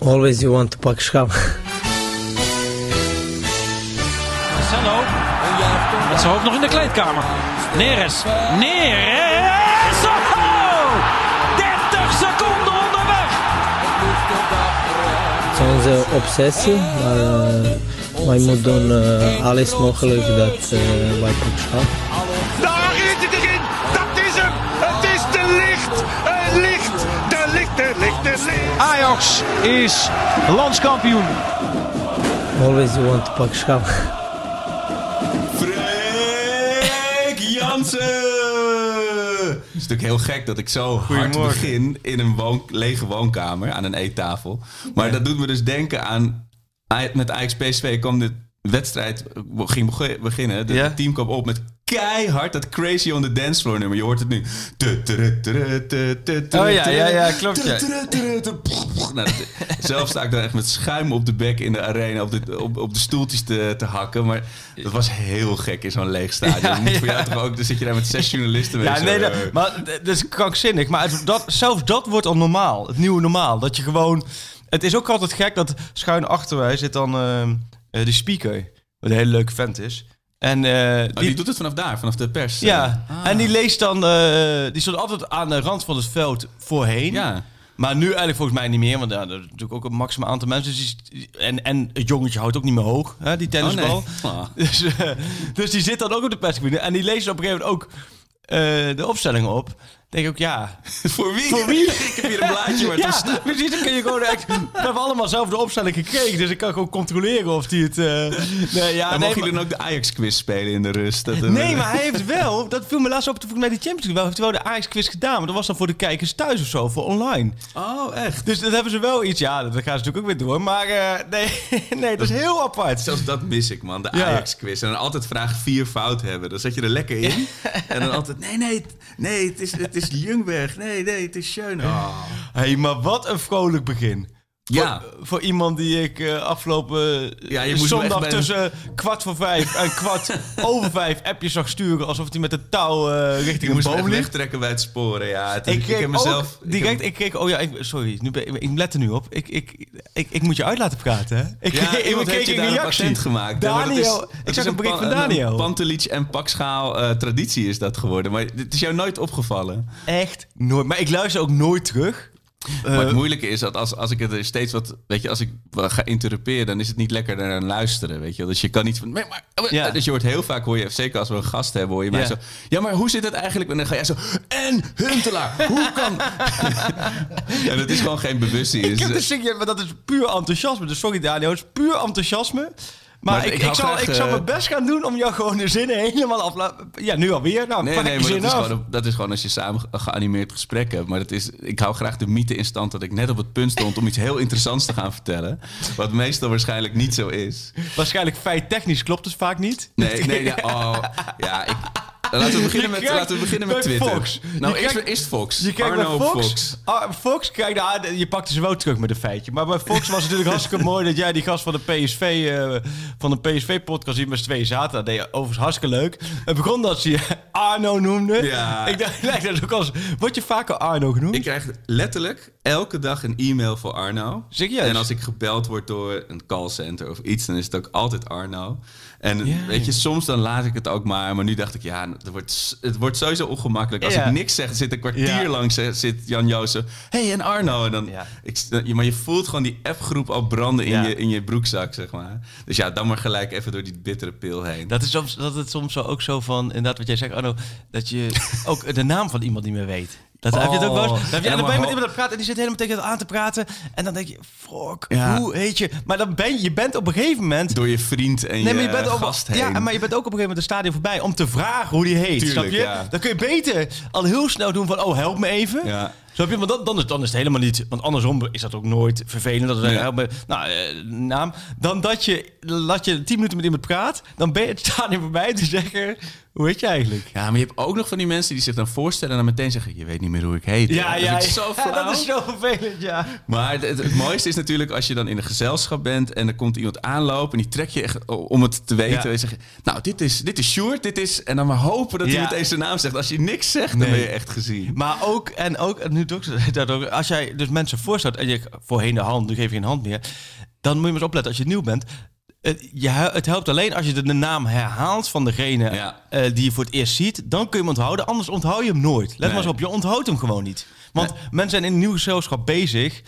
Always you want to pak schaal. Marcelo. Met zijn hoofd nog in de kleedkamer. Neres. Neres. Oh! 30 seconden onderweg. Het is onze obsessie, maar uh, wij moeten doen uh, alles mogelijk dat uh, wij pak Ajax is landskampioen. Always you want to pak schaal. Freek Jansen! Het is natuurlijk heel gek dat ik zo hard begin in een woon, lege woonkamer aan een eettafel. Maar ja. dat doet me dus denken aan... Met Ajax PSV kwam de wedstrijd ging beginnen. De ja? team kwam op met keihard dat Crazy on the Dance Floor nummer. Je hoort het nu. Oh ja, ja, ja, klopt. Ja. Nou, zelf sta ik dan echt met schuim op de bek in de arena op de, op, op de stoeltjes te, te hakken. Maar dat was heel gek in zo'n leeg stadion. Ja, moet voor jou toch ook, dan zit je daar met zes journalisten mee. Ja, nee, dat, maar dat is krankzinnig. Maar dat, zelfs dat wordt al normaal. Het nieuwe normaal. Dat je gewoon... Het is ook altijd gek dat schuin achter mij zit dan uh, de speaker. Wat een hele leuke vent is. En, uh, die, oh, die, doet het vanaf daar, vanaf de pers. Ja, ah. en die leest dan... Uh, die stond altijd aan de rand van het veld voorheen. Ja. Maar nu eigenlijk volgens mij niet meer, want ja, er is natuurlijk ook een maximaal aantal mensen. Dus die, en, en het jongetje houdt ook niet meer hoog, hè, die tennisbal. Oh, nee. ah. dus, dus die zit dan ook op de persgebied. En die leest op een gegeven moment ook de opstellingen op denk ik ook, ja. Voor wie? Voor wie? ik heb hier een blaadje waar ja, staat. Precies, dan kun je gewoon echt... We hebben allemaal zelf de opstelling gekregen, dus ik kan gewoon controleren of die het... Uh, nee, ja, nee, mocht je dan ook de Ajax-quiz spelen in de rust? Dat nee, maar hij heeft wel... Dat viel me laatst op toen ik met die Champions League wel... heeft hij wel de Ajax-quiz gedaan, maar dat was dan voor de kijkers thuis of zo, voor online. Oh, echt? Dus dat hebben ze wel iets... Ja, dat gaan ze natuurlijk ook weer door, maar uh, nee, nee, dat is heel apart. Zelfs dat mis ik, man, de Ajax-quiz. En dan altijd vraag vier fout hebben. Dan zet je er lekker in. En dan altijd, nee, nee, nee, het is, het is Jungberg. Nee, nee, het is schön. Oh. hey, maar wat een vrolijk begin. Ja. Voor, voor iemand die ik uh, afgelopen ja, je moest zondag tussen kwart voor vijf en kwart over vijf appjes zag sturen. Alsof hij met de touw uh, richting een boom ligt. trekken bij het sporen, ja. Het, ik, ik heb mezelf... direct, ik, keek... Oh ja, ik, sorry. Nu ben, ik let er nu op. Ik, ik, ik, ik moet je uit laten praten, hè? Ik, ja, ik, ik keek een reactie. gemaakt. Daniel. Is, ik zag een bericht van Daniel. Pantelic en pakschaal uh, traditie is dat geworden. Maar het is jou nooit opgevallen. Echt nooit. Maar ik luister ook nooit terug. Maar het moeilijke is dat als, als ik het er steeds wat, weet je, als ik ga interruperen, dan is het niet lekker naar luisteren, weet je. Dus je kan niet van, maar, ja. dus je hoort heel vaak, hoor je, zeker als we een gast hebben, hoor je mij zo, ja, maar hoe zit het eigenlijk? En dan ga jij zo, en Huntelaar, hoe kan? en dat is gewoon geen bewustzijn. Ik heb maar dat is puur enthousiasme. Dus sorry Daniel, het is puur enthousiasme. Maar, ik, ik, zal, ik zal mijn best gaan doen om jou gewoon de zinnen helemaal af... Ja, nu alweer. Nou, nee, nee, maar dat is, gewoon, dat is, gewoon, als je samen geanimeerd gesprek hebt. Maar dat is, ik hou graag de mythe in stand dat ik net op het punt stond om iets heel interessants te gaan vertellen. Wat meestal waarschijnlijk niet zo is. Waarschijnlijk feittechnisch klopt het vaak niet. Nee, nee, ja, oh, ja, ik, Laten we beginnen met, laten we beginnen met Twitter. Fox. Nou, eerst, eerst Fox. Je kijkt Arno Fox. Fox. Ah, Fox, kijk, nou, je pakte ze wel terug met een feitje. Maar bij Fox was het natuurlijk hartstikke mooi dat jij die gast van de PSV, uh, van de PSV-podcast hier met z'n twee zaten. Dat deed je overigens hartstikke leuk. Het begon dat ze je Arno noemde. Ja. Ik dacht, lijkt dat ook als, word je vaker Arno genoemd? Ik krijg letterlijk elke dag een e-mail voor Arno. Serieus? En als ik gebeld word door een callcenter of iets, dan is het ook altijd Arno. En ja, weet je, soms dan laat ik het ook maar. Maar nu dacht ik, ja, het wordt, het wordt sowieso ongemakkelijk. Als ik niks zeg, zit een kwartier lang zit Jan Jozef. hey, en Arno. En dan, ik, maar je voelt gewoon die appgroep al branden in, je, in je broekzak, zeg maar. Dus ja, dan maar gelijk even door die bittere pil heen. Dat is soms, dat het soms zo, ook zo van, inderdaad wat jij zegt, Arno, dat je ook de naam van iemand niet meer weet. Dat heb je het ook wel eens. Dan, oh. ben je met iemand aan praten en die zit helemaal tegen het aan te praten. En dan denk je, fuck, hoe heet je? Maar dan ben je, je bent op een gegeven moment... Door je vriend en nee, je, je bent gast heen. Ja, maar je bent ook op een gegeven moment een stadion voorbij om te vragen hoe die heet. Tuurlijk, snap je? Ja. Dan kun je beter al heel snel doen van, oh, help me even. Ja. Snap je? Want dan, dan, is, dan is het helemaal niet... Want andersom is dat ook nooit vervelend. Dat we ja. helpen, nou, eh, naam. Dan dat je, dat je tien minuten met iemand praat. Dan ben je het stadion voorbij te zeggen... Hoe heet je eigenlijk? Ja, maar je hebt ook nog van die mensen die zich dan voorstellen en dan meteen zeggen: Je weet niet meer hoe ik heet. Ja, ja, dat, is zo ja, dat is zo vervelend, ja. Maar het, het, mooiste is natuurlijk als je dan in een gezelschap bent en er komt iemand aanlopen en die trek je echt om het te weten. Ja. En zeg Nou, dit is, dit is Sjoerd, dit is. En dan maar hopen dat hij meteen zijn naam zegt. Als je niks zegt, dan ben je echt gezien. Maar ook, en ook, nu ook. Als jij dus mensen voorstelt en je voorheen de hand, nu geef je geen hand meer. Dan moet je maar eens opletten als je nieuw bent. Het, je, het helpt alleen als je de, naam herhaalt van degene uh, die je voor het eerst ziet. Dan kun je hem onthouden. Anders onthoud je hem nooit. Let maar eens op, je onthoudt hem gewoon niet. Want mensen zijn in een nieuw gezelschap bezig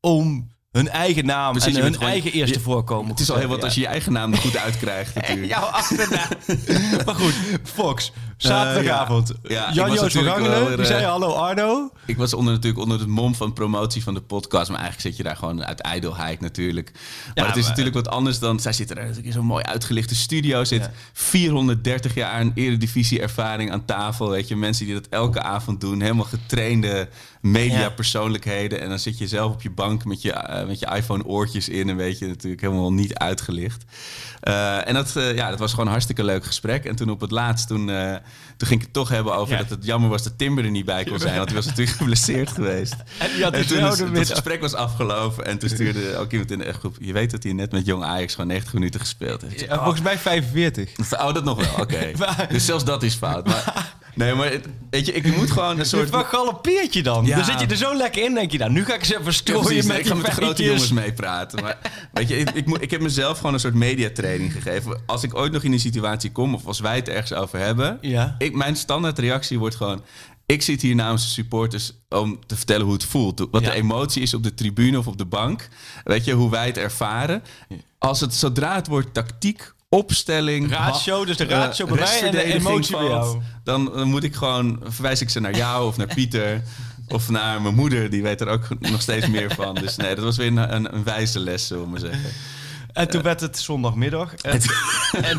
om hun eigen naam Precies, en hun eigen eerste voorkomen. Het is al heel wat als je je eigen naam er goed uitkrijgt natuurlijk. Jouw achternaam. maar goed, Fox. Zaterdagavond. Uh, ja, Jan-Joos Vergangelen, die zei hallo Arno. Ik was onder, natuurlijk onder het mom van promotie van de podcast. Maar eigenlijk zit je daar gewoon uit ijdelheid natuurlijk. Maar het is natuurlijk wat anders dan... Zij zitten er in zo'n mooi uitgelichte studio. Zit 430 jaar een eredivisie ervaring aan tafel. Weet je, mensen die dat elke avond doen. Helemaal getrainde mediapersoonlijkheden. En dan zit je zelf op je bank met je, uh, met je iPhone oortjes in. En weet je natuurlijk helemaal niet uitgelicht. Uh, en dat, uh, ja, dat was gewoon een hartstikke leuk gesprek. En toen op het laatst, toen, uh, toen ging ik het toch hebben over dat het jammer was dat Timber er niet bij kon zijn. Want hij was natuurlijk geblesseerd geweest. En, en toen was, het gesprek was afgelopen. En toen stuurde ook iemand in de groep. Je weet dat hij net met Jong Ajax gewoon 90 minuten gespeeld heeft. Ja, volgens mij 45. Oh, dat nog wel, oké. Okay. dus zelfs dat is fout. Maar, Nee, maar weet je, ik moet gewoon een soort... Wat galoppeert je dan? Dan zit je er zo lekker in, denk je nou, nu ga ik eens even strooien ja, met Ik ga met de grote jongens meepraten. Maar weet je, ik, ik, ik, heb mezelf gewoon een soort gegeven. Als ik ooit nog in die situatie kom, of als wij het ergens over hebben... Ja. Ik, mijn standaardreactie wordt gewoon... Ik zit hier namens de supporters om te vertellen hoe het voelt. Wat de emotie is op de tribune of op de bank. Weet je, hoe wij het ervaren. Als het, zodra het wordt tactiek opstelling. Ratio, dus de ratio uh, bij mij en de emotie bij jou. Dan, dan moet ik gewoon, verwijs ik ze naar jou of naar Pieter. Of naar mijn moeder, die weet er ook nog steeds meer van. Dus nee, dat was weer een, een, een wijze les, zullen we maar zeggen. En toen werd het zondagmiddag. En, en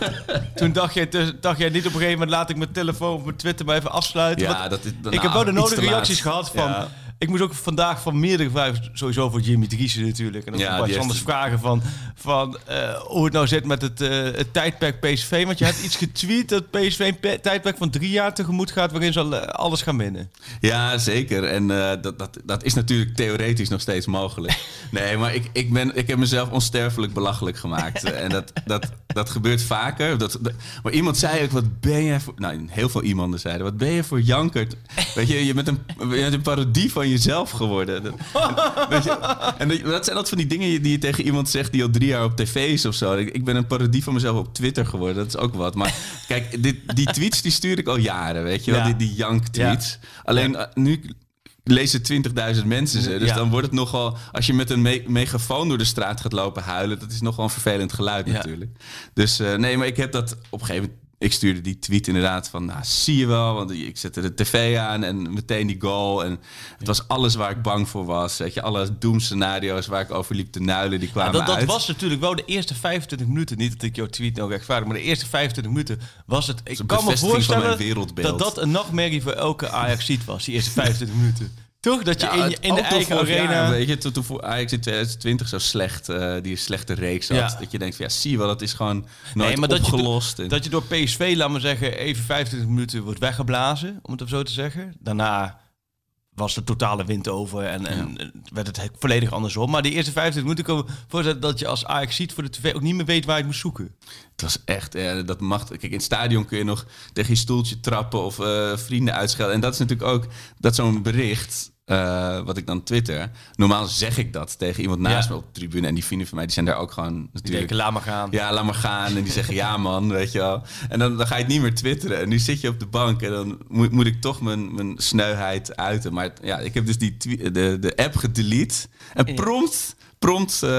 toen dacht jij, dacht jij niet op een gegeven moment... laat ik mijn telefoon of mijn Twitter maar even afsluiten. Ja, dat is, ik heb wel de nodige reacties gehad van... Ik moest ook vandaag van meerdere vragen, sowieso voor Jimmy Driessen natuurlijk. En ook ja, een anders vragen van, van uh, hoe het nou zit met het, uh, het tijdperk PSV. Want je hebt iets getweet dat PSV een tijdperk van drie jaar tegemoet gaat... waarin ze eh, alles gaan winnen. Ja, zeker. En uh, dat, dat, dat is natuurlijk theoretisch nog steeds mogelijk. Nee, maar ik, ik, ben, ik heb mezelf onsterfelijk belachelijk gemaakt. en dat, dat, dat gebeurt vaker. Dat, maar iemand zei ook, wat ben je voor... Nou, heel veel iemanden zeiden, wat ben je voor jankert? Weet je, je bent een, je bent een parodie van jezelf geworden. Dat, en, je, en dat zijn dat van die dingen die je tegen iemand zegt die al drie jaar op tv is of zo. Ik, ik ben een parodie van mezelf op Twitter geworden. Dat is ook wat. Maar kijk, dit, die tweets die stuur ik al jaren, weet je wel? Die, die jank-tweets. Alleen uh, nu lezen 20.000 mensen ze. Dus dan wordt het nogal... Als je met een me megafoon door de straat gaat lopen huilen... dat is nogal een vervelend geluid natuurlijk. Dus uh, nee, maar ik heb dat op een gegeven moment ik stuurde die tweet inderdaad van, nou zie je wel, want ik zette de tv aan en meteen die goal. En het was alles waar ik bang voor was. Weet je, alle doemscenario's waar ik over liep te nuilen, die kwamen ja, dat, dat was natuurlijk wel de eerste 25 minuten. Niet dat ik jouw tweet nou rechtvaardig, maar de eerste 25 minuten was het... Ik kan me voorstellen dat dat een nachtmerrie voor elke Ajax was, die eerste 25 minuten. Toch? Dat je in, in de eigen arena... Jaar, weet je, toen, toen Ajax in 2020 zo slecht, uh, die slechte reeks had. Dat je denkt van, ja, zie je wel, dat is gewoon nooit nee, maar opgelost. Dat je, dat je door PSV, laat maar zeggen, even 25 minuten wordt weggeblazen. Om het zo te zeggen. Daarna was de totale wind over en, en werd het volledig andersom. Maar die eerste 25 minuten komen voorstellen dat je als Ajax ziet voor de tv ook niet meer weet waar je moet zoeken. Het was echt, eh, dat mag. Kijk, in het stadion kun je nog tegen je stoeltje trappen of uh, vrienden uitschelden. En dat is natuurlijk ook dat zo'n bericht uh, wat ik dan twitter. Normaal zeg ik dat tegen iemand naast me op de tribune. En die vrienden van mij, die zijn daar ook gewoon natuurlijk... Die laat maar gaan. Ja, laat maar gaan. En die zeggen, ja man, weet je wel. En dan, dan ga je het niet meer twitteren. En nu zit je op de bank en dan moet, moet ik toch mijn, mijn sneuheid uiten. Maar ja, ik heb dus die de, de app gedelete. En prompt prompt uh,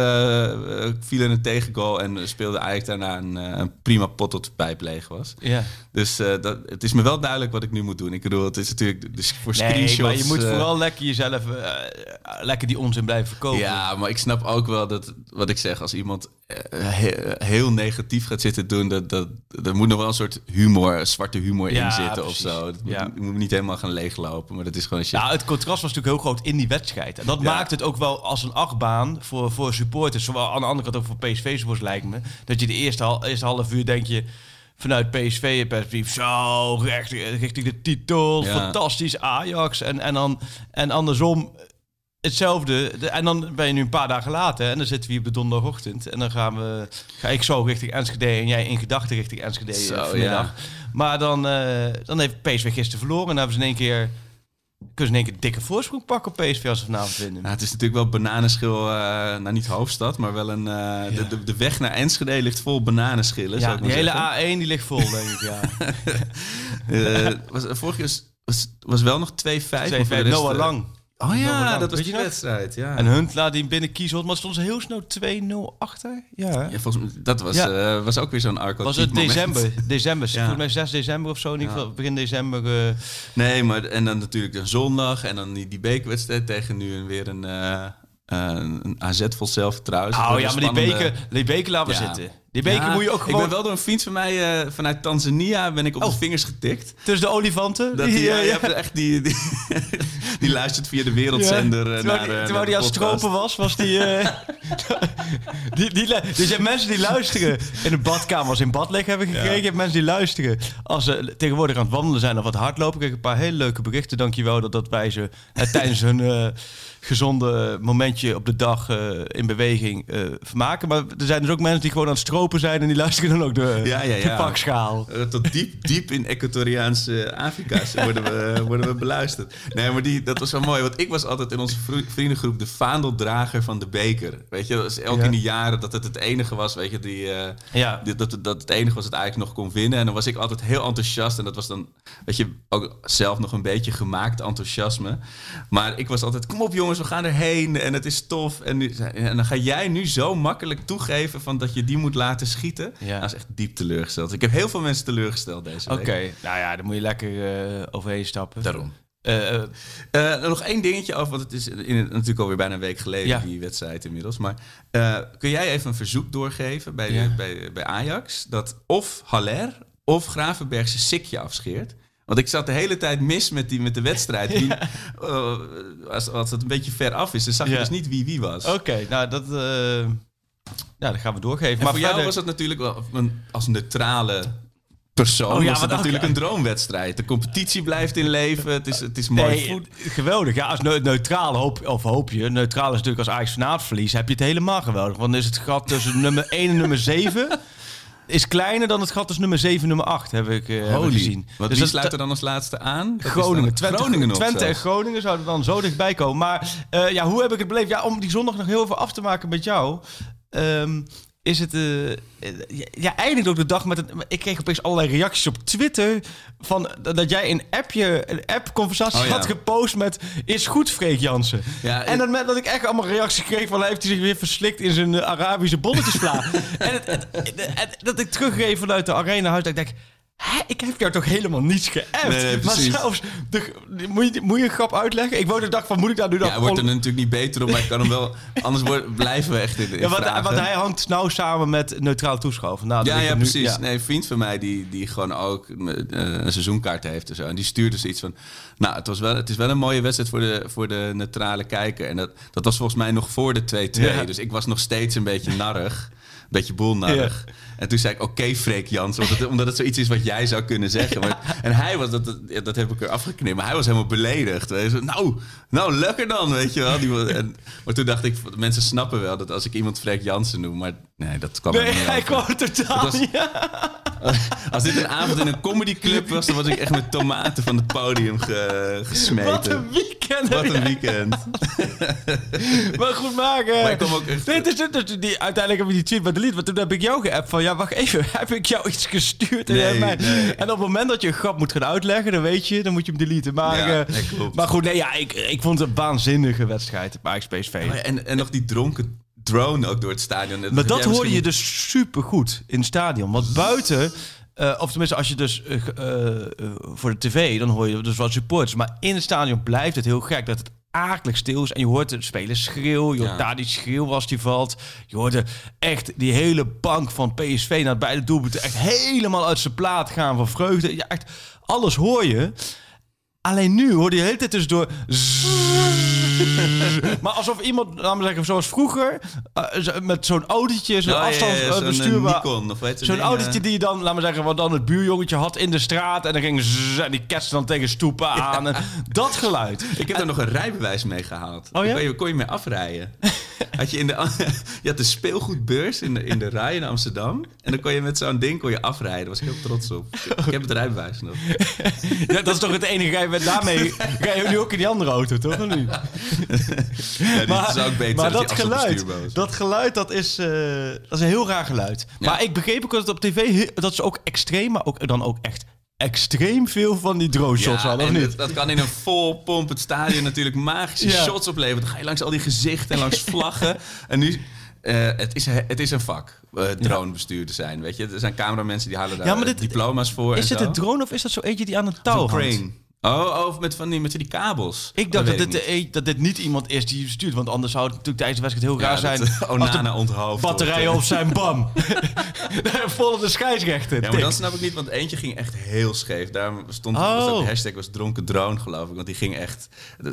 viel er een tegengoal en speelde eigenlijk daarna een, uh, een prima pot tot de pijp leeg was. Ja. Dus uh, dat, het is me wel duidelijk wat ik nu moet doen. Ik bedoel, het is natuurlijk dus voor nee, screenshots... maar je moet vooral lekker jezelf, lekker die onzin blijven verkopen. Ja, maar ik snap ook wel dat, wat ik zeg, als iemand heel, heel negatief gaat zitten doen, dat, dat, er moet nog wel een soort humor, zwarte humor in zitten of zo. Dat ja. moet, moet niet helemaal gaan leeglopen, maar dat is gewoon... Ja, het contrast was natuurlijk heel groot in die wedstrijd. En dat maakt het ook wel als een achtbaan voor, voor supporters, zowel aan de andere kant ook voor PSV-supporters lijkt me, dat je de eerste, eerste half uur denk je vanuit PSV-perspectief zo recht, richting de titel, fantastisch Ajax en, en, dan, en andersom hetzelfde. en dan ben je nu een paar dagen later en dan zitten we hier op de donderdagochtend en dan gaan we, ga ik zo richting Enschede en jij in gedachten richting Enschede zo, vanmiddag. Maar dan, uh, dan heeft PSV gisteren verloren en dan hebben ze in één keer kunnen ze in één keer dikke voorsprong pakken op PSV als ze vanavond winnen. Nou, het is natuurlijk wel bananenschil, uh, nou niet hoofdstad, maar wel een... Uh, de, de, de, weg naar Enschede ligt vol bananenschillen, Ja, die hele A1 die ligt vol, denk ik, ja. was, vorig jaar was, was wel nog 2-5. 2-5, Noah Lang. Oh ja, dat was die wedstrijd. Ja. En Hunt laat die binnen kiezen, maar stond ze heel snel 2-0 achter. Ja, ja volgens mij, dat was, ja. uh, was ook weer zo'n arco. Was het december? December, ja. volgens mij 6 december of zo, in ieder geval begin december. Uh... Nee, maar en dan natuurlijk een zondag en dan die, die bekerwedstrijd tegen nu weer een, uh, een AZ vol zelfvertrouwen. Oh ja, maar die beker, die beker laten we zitten. Die beker ja, moet je ook gewoon... Ik ben wel door een vriend van mij uh, vanuit Tanzania ben ik op oh. de vingers getikt. Tussen de olifanten? Dat die, ja, ja. Je echt die, die, die, luistert via de wereldzender ja. terwijl naar die, Terwijl hij aan stropen was, was die, uh, die, die... Dus je hebt mensen die luisteren in de badkamers in bad liggen hebben gekregen. Je hebt mensen die luisteren als ze tegenwoordig aan het wandelen zijn of wat hardlopen. Ik kreeg een paar hele leuke berichten. Dankjewel dat, dat wij ze uh, tijdens hun... Gezonde momentje op de dag in beweging vermaken. Maar er zijn dus ook mensen die gewoon aan het stropen zijn en die luisteren dan ook de, ja, ja, ja. de pakschaal. Uh, tot diep, diep in Equatoriaanse Afrika worden we, worden we beluisterd. Nee, maar die, dat was wel mooi, want ik was altijd in onze vriendengroep de vaandeldrager van de beker. Weet je, dat is elk in de jaren dat het het enige was, weet je, die, ja. Die, dat, dat het enige was het eigenlijk nog kon winnen. En dan was ik altijd heel enthousiast en dat was dan, weet je, ook zelf nog een beetje gemaakt enthousiasme. Maar ik was altijd, kom op jongen we gaan erheen en het is tof. En, nu, en dan ga jij nu zo makkelijk toegeven van dat je die moet laten schieten. Ja. Dat is echt diep teleurgesteld. Ik heb heel veel mensen teleurgesteld deze week. Oké, nou ja, dan moet je lekker uh, overheen stappen. Daarom. Uh, uh, nog één dingetje over, want het is in, natuurlijk alweer bijna een week geleden ja. die wedstrijd inmiddels. Maar kun jij even een verzoek doorgeven bij, ja. bij, bij Ajax dat of Haller of Gravenberg zijn sikje afscheert? Want ik zat de hele tijd mis met, die, met de wedstrijd. Die, uh, als, als het een beetje ver af is, dan zag je dus niet wie wie was. Oké, nou dat, uh, ja, dat gaan we doorgeven. En maar voor jou was het natuurlijk wel een, als neutrale persoon oh, ja, was het natuurlijk een droomwedstrijd. De competitie blijft in leven. Het is, het is mooi nee, voet. Geweldig. Ja, als neutraal hoop, of hoop je. Neutraal is natuurlijk als Ajax vanavond verlies, heb je het helemaal geweldig. Want dan is het gat tussen nummer 1 en nummer 7 is kleiner dan het gat tussen nummer 7 en nummer 8, heb ik, uh, Holy. gezien. Wat dus wie sluit er dan als laatste aan? Dat Groningen. Twente, Groningen Twente en Groningen zouden dan zo dichtbij komen. Maar uh, ja, hoe heb ik het beleefd? Ja, om die zondag nog heel veel af te maken met jou. Um, is het... Uh, ja, eindigt ook de dag met... een. ik kreeg opeens allerlei reacties op Twitter... van dat jij een appje, een app-conversatie oh, ja. had gepost met... is goed, Freek Jansen. Ja, en dan met dat ik echt allemaal reacties kreeg van... heeft hij zich weer verslikt in zijn Arabische bolletjesvla. en het, het, het, dat ik teruggeef vanuit de arena huis... dat ik denk... Hè? Ik heb jou toch helemaal niets geappt? Nee, maar zelfs, de, moet, je, moet je een grap uitleggen? Ik wou de dag van, moet ik daar nu dan... Ja, wordt er natuurlijk niet beter op, maar ik kan hem wel... anders wordt, blijven we echt in, in ja, want, want, hij hangt nauw samen met neutraal toeschouwer. Nou, ja, ja, precies. ja. Nee, een vriend van mij die, die gewoon ook uh, een seizoenkaart heeft en zo. En die stuurde zoiets van... Nou, het, was wel, het is wel een mooie wedstrijd voor de, voor de neutrale kijker. En dat, dat was volgens mij nog voor de 2-2. Ja. Dus ik was nog steeds een beetje narrig beetje boelnarig. Ja. En toen zei ik, oké, okay, Freek Jans, omdat het, omdat het zoiets is wat jij zou kunnen zeggen. Maar, en hij was, dat, dat, dat heb ik er afgeknipt, maar hij was helemaal beledigd. Weet je. Nou, nou, lekker dan, weet je wel. Die, en, maar toen dacht ik, mensen snappen wel dat als ik iemand Freek Jansen noem, maar nee, dat kwam nee, niet hij kwam totaal was, Als dit een avond in een comedyclub was, dan was ik echt met tomaten van het podium ge, gesmeten. Wat een weekend. Wat een weekend. maar goed maken. Maar ik kom ook echt... Die, uiteindelijk heb ik die tweet delete, want toen heb ik jou geappt van, ja, wacht even, heb ik jou iets gestuurd? En, nee, mij... nee. en op het moment dat je een grap moet gaan uitleggen, dan weet je, dan moet je hem deleten. Maar, ja, uh, nee, maar goed, nee, ja, ik, ik vond het een waanzinnige wedstrijd bij PSV. Oh ja, en, en nog die dronken drone ook door het stadion. maar dat hoor je dus super goed in het stadion. Want buiten, uh, of tenminste als je dus uh, uh, voor de tv, dan hoor je dus wat supporters. Maar in het stadion blijft het heel gek dat het akelig stil is. En je hoort de spelers schreeuw. Je hoort ja. daar die schreeuw als die valt. Je hoorde echt die hele bank van PSV naar beide doelpunten echt helemaal uit zijn plaat gaan van vreugde. Ja, echt alles hoor je. Alleen nu hoor je de hele tijd dus door. maar alsof iemand, laten we zeggen, zoals vroeger, uh, met zo'n autootje, zo'n oh, afstandsbestuurbaar. Ja, ja, zo'n autootje die je dan, laten we zeggen, wat dan het buurjongetje had in de straat. En dan ging zzz, en die ketste dan tegen stoepen aan. En dat geluid. Ik heb en, er nog een rijbewijs mee gehaald. Oh ja? Kon je, kon je mee afrijden. had je, in de, je had de speelgoedbeurs in de, in de rij in Amsterdam. En dan kon je met zo'n ding kon je afrijden. Daar was ik heel trots op. Ik heb het rijbewijs nog. Ja, dat is toch het enige. Ga je met daarmee ga je nu ook in die andere auto, toch? Of niet? Ja, die is ook beter maar dat die geluid, dat geluid, dat is, eh, dat is een heel raar geluid. Ja. Maar ik begreep ook dat het op tv, dat ze ook extreem, maar ook, dan ook echt extreem veel van die drone shots hadden, of en niet? dat, dat kan in een vol het stadion natuurlijk magische Ja. shots opleveren. Dan ga je langs al die gezichten en langs vlaggen. En nu, eh, het, is, het is een vak, eh dronebestuurder zijn. Weet je, er zijn cameramensen die halen daar Ja, maar dit- diploma's voor. Is en zo. een drone of is dat zo eentje die aan een touw hangt? Oh, oh, met van die, met die kabels. Ik dacht dat dit, niet. eh, dat dit niet iemand is die stuurt, want anders zou het natuurlijk tijdens de wedstrijd heel raar zijn. dat, eh, de Onana batterijen op zijn bam. Vol op de scheidsrechter. Ja, maar Tik. dat snap ik niet, want eentje ging echt heel scheef. Daarom stond Oh. was ook de hashtag was dronken drone, geloof ik. Want die ging echt...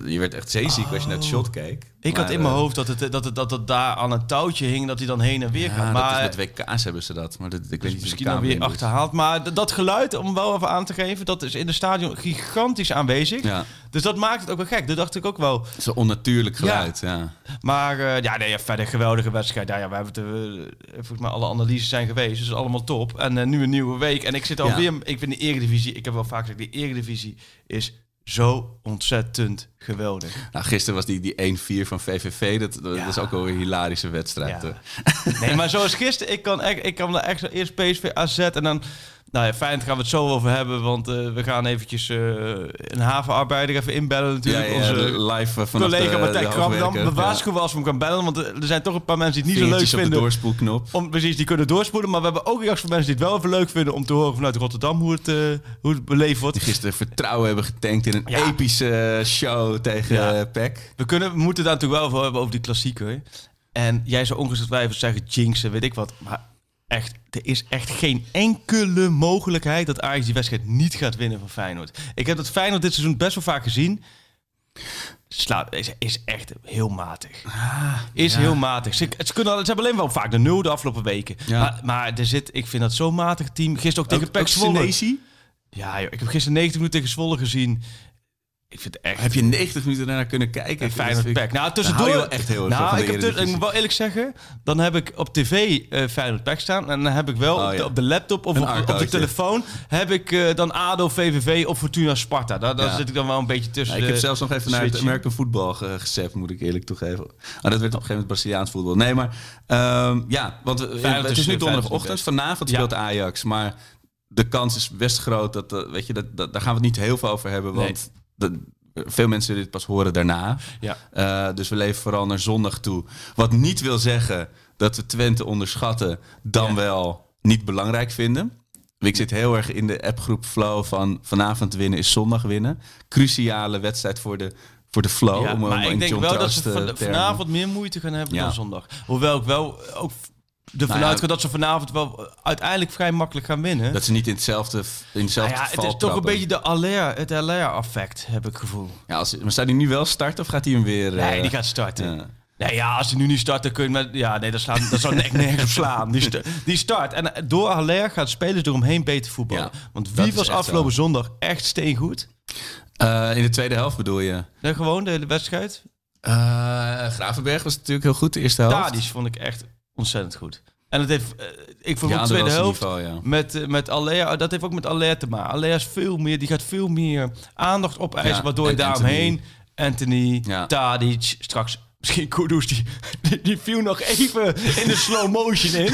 Je werd echt zeeziek als je naar het shot keek. Ik had in mijn eh, hoofd dat het, dat, het, dat het daar aan een touwtje hing, dat hij dan heen en weer Ja, gaat. Maar dat is met WK's hebben ze dat. Maar dat, ik weet niet of misschien de dan weer camera in achterhaald. Maar dat geluid, om wel even aan te geven, dat is in de stadion gigantisch aanwezig. Ja. Dus dat maakt het ook wel gek. Dat dacht ik ook wel. Zo'n onnatuurlijk geluid, ja. Maar eh, ja, nee, verder geweldige wedstrijd. Ja, ja, we hebben het, eh, volgens mij alle analyses zijn geweest. Dus allemaal top. En eh, nu een nieuwe week. En ik zit alweer, ik vind de Eredivisie, ik heb wel vaak gezegd, de Eredivisie is zo ontzettend geweldig. Nou, gisteren was die, die 1-4 van VVV. Dat, dat Ja. is ook wel een hilarische wedstrijd. Ja. eh. Nee, maar zoals gisteren, ik kan, echt, ik kan er echt zo eerst PSV AZ en dan... Nou ja, fijn, gaan we het zo over hebben, want eh, we gaan eventjes eh, een havenarbeider even inbellen natuurlijk. ja, Onze live eh, vanaf collega Martijn de Krabbe. Dan hoofdwerker. we waarschuwen als we hem gaan bellen, want er zijn toch een paar mensen die het niet zo leuk Vingertjes op de vinden. doorspoelknop. Om, precies, die kunnen doorspoelen. Maar we hebben ook reacties van mensen die het wel even leuk vinden om te horen vanuit Rotterdam hoe het, eh, hoe het beleefd wordt. Die gisteren vertrouwen hebben getankt in een epische show tegen PEC. We, kunnen, we moeten daar natuurlijk wel over hebben over die klassieker. En jij zou ongetwijfeld zeggen jinxen, weet ik wat. Maar echt, er is echt geen enkele mogelijkheid dat Ajax die wedstrijd niet gaat winnen van Feyenoord. Ik heb dat Feyenoord dit seizoen best wel vaak gezien. Slaat, is, is echt heel matig. is ja. heel matig. Ze, ze, kunnen, ze hebben alleen wel vaak de nul de afgelopen weken. Ja. Maar, maar er zit, ik vind dat zo'n matig team. Gisteren ook tegen PEC Zwolle. Ja, joh, ik heb gisteren 90 minuten tegen Zwolle gezien. Ik vind het echt... Heb je 90 minuten daarna kunnen kijken? En Feyenoord Pack. Nou, tussendoor... hou je echt heel erg nou, ik, heb ik moet wel eerlijk zeggen, dan heb ik op tv eh Feyenoord Pack staan. En dan heb ik wel Oh, op, de, ja. op de laptop of op, op de telefoon... heb ik eh, dan ADO, VVV of Fortuna Sparta. Daar, daar Ja. zit ik dan wel een beetje tussen. Ja, ik heb zelfs nog even naar het. American voetbal ge gezept, moet ik eerlijk toegeven. Maar dat werd op een gegeven moment Braziliaans voetbal. Nee, maar ehm, ja, want Feyenoord het is- nu donderdagochtend. Vanavond speelt Ajax, maar de kans is best groot dat, eh, weet je, dat, dat, daar gaan we het niet heel veel over hebben, want veel mensen dit pas horen daarna. Ja. Eh, dus we leven vooral naar zondag toe. Wat niet wil zeggen dat we Twente onderschatten, dan Ja. wel niet belangrijk vinden. Ik zit heel erg in de appgroep flow van vanavond winnen is zondag winnen. Cruciale wedstrijd voor de, voor de flow. Ja, om, maar ik denk John wel dat ze van, vanavond meer moeite gaan hebben dan zondag. Hoewel ik wel ook ervan Nou ja, dat ze vanavond wel uiteindelijk vrij makkelijk gaan winnen. Dat ze niet in hetzelfde, in hetzelfde Nou ja, het is toch een beetje de Allaire, het Allaire-effect, heb ik het gevoel. Ja, als, maar staat hij nu wel starten of gaat hij hem weer... Nee, eh, die gaat starten. ja. Nee, ja, als hij nu niet start, dan kun je met... Ja, nee, dat, slaat, dat zou echt nergens op slaan. Die, st- die start. En eh, door Haller gaat spelers eromheen beter voetballen. Ja, Want wie was afgelopen zo. zondag echt steengoed? Eh, in de tweede helft bedoel je? Nee, gewoon de hele wedstrijd. Eh, Gravenberg was natuurlijk heel goed de eerste helft. Tadic vond ik echt ontzettend goed. En het heeft... eh, ik vond Ja, de tweede dat helft... niveau, ja. Met, eh, met Aller, dat heeft ook met Aller te maken. Aller is veel meer, die gaat veel meer aandacht opeisen, Ja, waardoor je en daaromheen... Anthony, Ja. Tadic, straks misschien Kudus, die, die, die viel nog even in de slow motion in.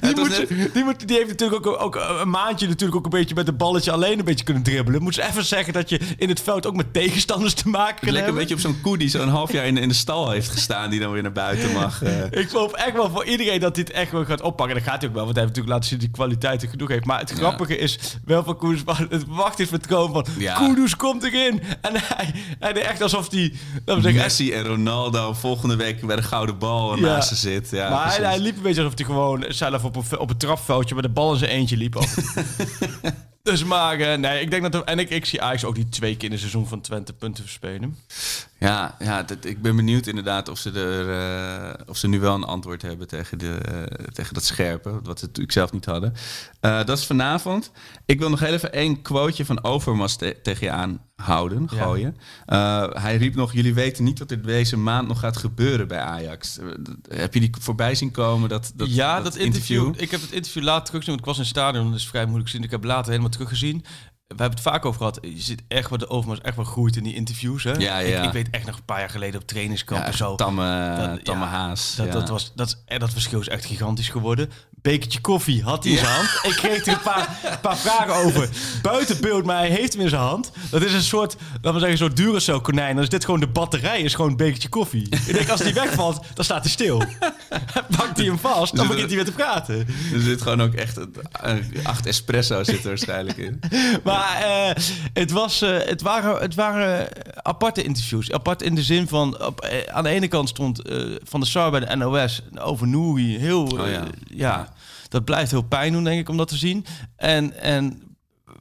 die, moet, die, moet, die heeft natuurlijk ook, ook een maandje natuurlijk ook een beetje met een balletje alleen een beetje kunnen dribbelen. Moet ze even zeggen dat je in het veld ook met tegenstanders te maken Het kan leek een beetje op zo'n koe die zo'n half jaar in, in de stal heeft gestaan... die dan weer naar buiten mag. eh. Ik hoop echt wel voor iedereen dat het echt wel gaat oppakken. Dat gaat hij ook wel, want hij heeft natuurlijk laten zien dat hij kwaliteiten genoeg heeft. Maar het grappige is wel van Kudus, het wacht is met komen van Ja. Kudus komt erin. En hij, hij deed echt alsof zeggen, Messi en Ronaldo volgende week bij de gouden bal naast ze zit. Ja, maar hij, liep een beetje alsof hij gewoon zelf op een, op een trapveldje met de bal in zijn eentje liep. dus maar, eh, nee, ik denk dat... En ik, ik zie Ajax ook niet twee keer in een seizoen van Twente punten verspelen. Ja, ja dat, ik ben benieuwd inderdaad of ze er, eh, of ze nu wel een antwoord hebben tegen, de, tegen dat scherpe, wat ze natuurlijk zelf niet hadden. dat is vanavond. Ik wil nog even één quoteje van Overmars tegen je aanhouden, gooien. hij riep nog, jullie weten niet wat er deze maand nog gaat gebeuren bij Ajax. heb je die voorbij zien komen? Dat, dat ja, dat, interview. Ik heb het interview later teruggezien, want ik was in het stadion, dat is vrij moeilijk zien. Ik heb later helemaal teruggezien we hebben het vaak over gehad. Je ziet echt wat de Overmars echt wel groeit in die interviews. Hè? Ja, ja. Ik, ik, weet echt nog een paar jaar geleden op trainingskamp ja, en zo. Tamme, dat, tamme haas. Dat, dat, was, dat, dat verschil is echt gigantisch geworden bekertje koffie had hij in zijn hand. Ik kreeg er een paar, paar vragen over. Buiten beeld, maar hij heeft hem in zijn hand. Dat is een soort, laten we zeggen, een soort Duracell konijn. Dan is dit gewoon de batterij, is gewoon een bekertje koffie. Ik denk, als die wegvalt, dan staat hij stil. Pakt hij hem vast, dan begint hij weer te praten. Er zit gewoon ook echt acht espresso zit er waarschijnlijk in. Maar uh, het, was, uh, het, waren, het waren aparte interviews. Apart in de zin van, op, uh, aan de ene kant stond Van de Sar bij de NOS over Nouri. Heel, oh, ja. ja dat blijft heel pijn doen, denk ik, om dat te zien. En, en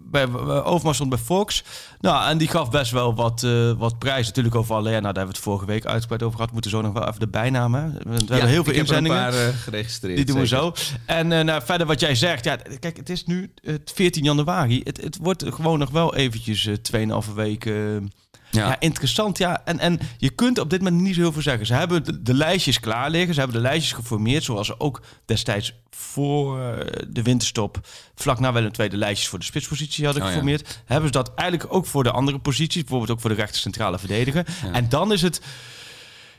bij Overmars stond bij Fox. Nou, en die gaf best wel wat, uh, wat prijs natuurlijk over alleen. Nou, daar hebben we het vorige week uitgebreid over gehad. We moeten zo nog wel even de bijnamen. We hebben heel veel inzendingen. Een paar, uh, geregistreerd. Die doen we zo. En uh, nou, verder wat jij zegt. Ja, kijk, het is nu het 14 januari. Het, het wordt gewoon nog wel eventjes 2,5 weken ja. interessant. Ja, en, en je kunt op dit moment niet zo heel veel zeggen. Ze hebben de, lijstjes klaar liggen. Ze hebben de lijstjes geformeerd. Zoals ze ook destijds voor de winterstop... vlak na wel een tweede lijstjes voor de spitspositie hadden oh, geformeerd. Hebben ze dat eigenlijk ook voor de andere posities. Bijvoorbeeld ook voor de rechter centrale verdediger. En dan is het...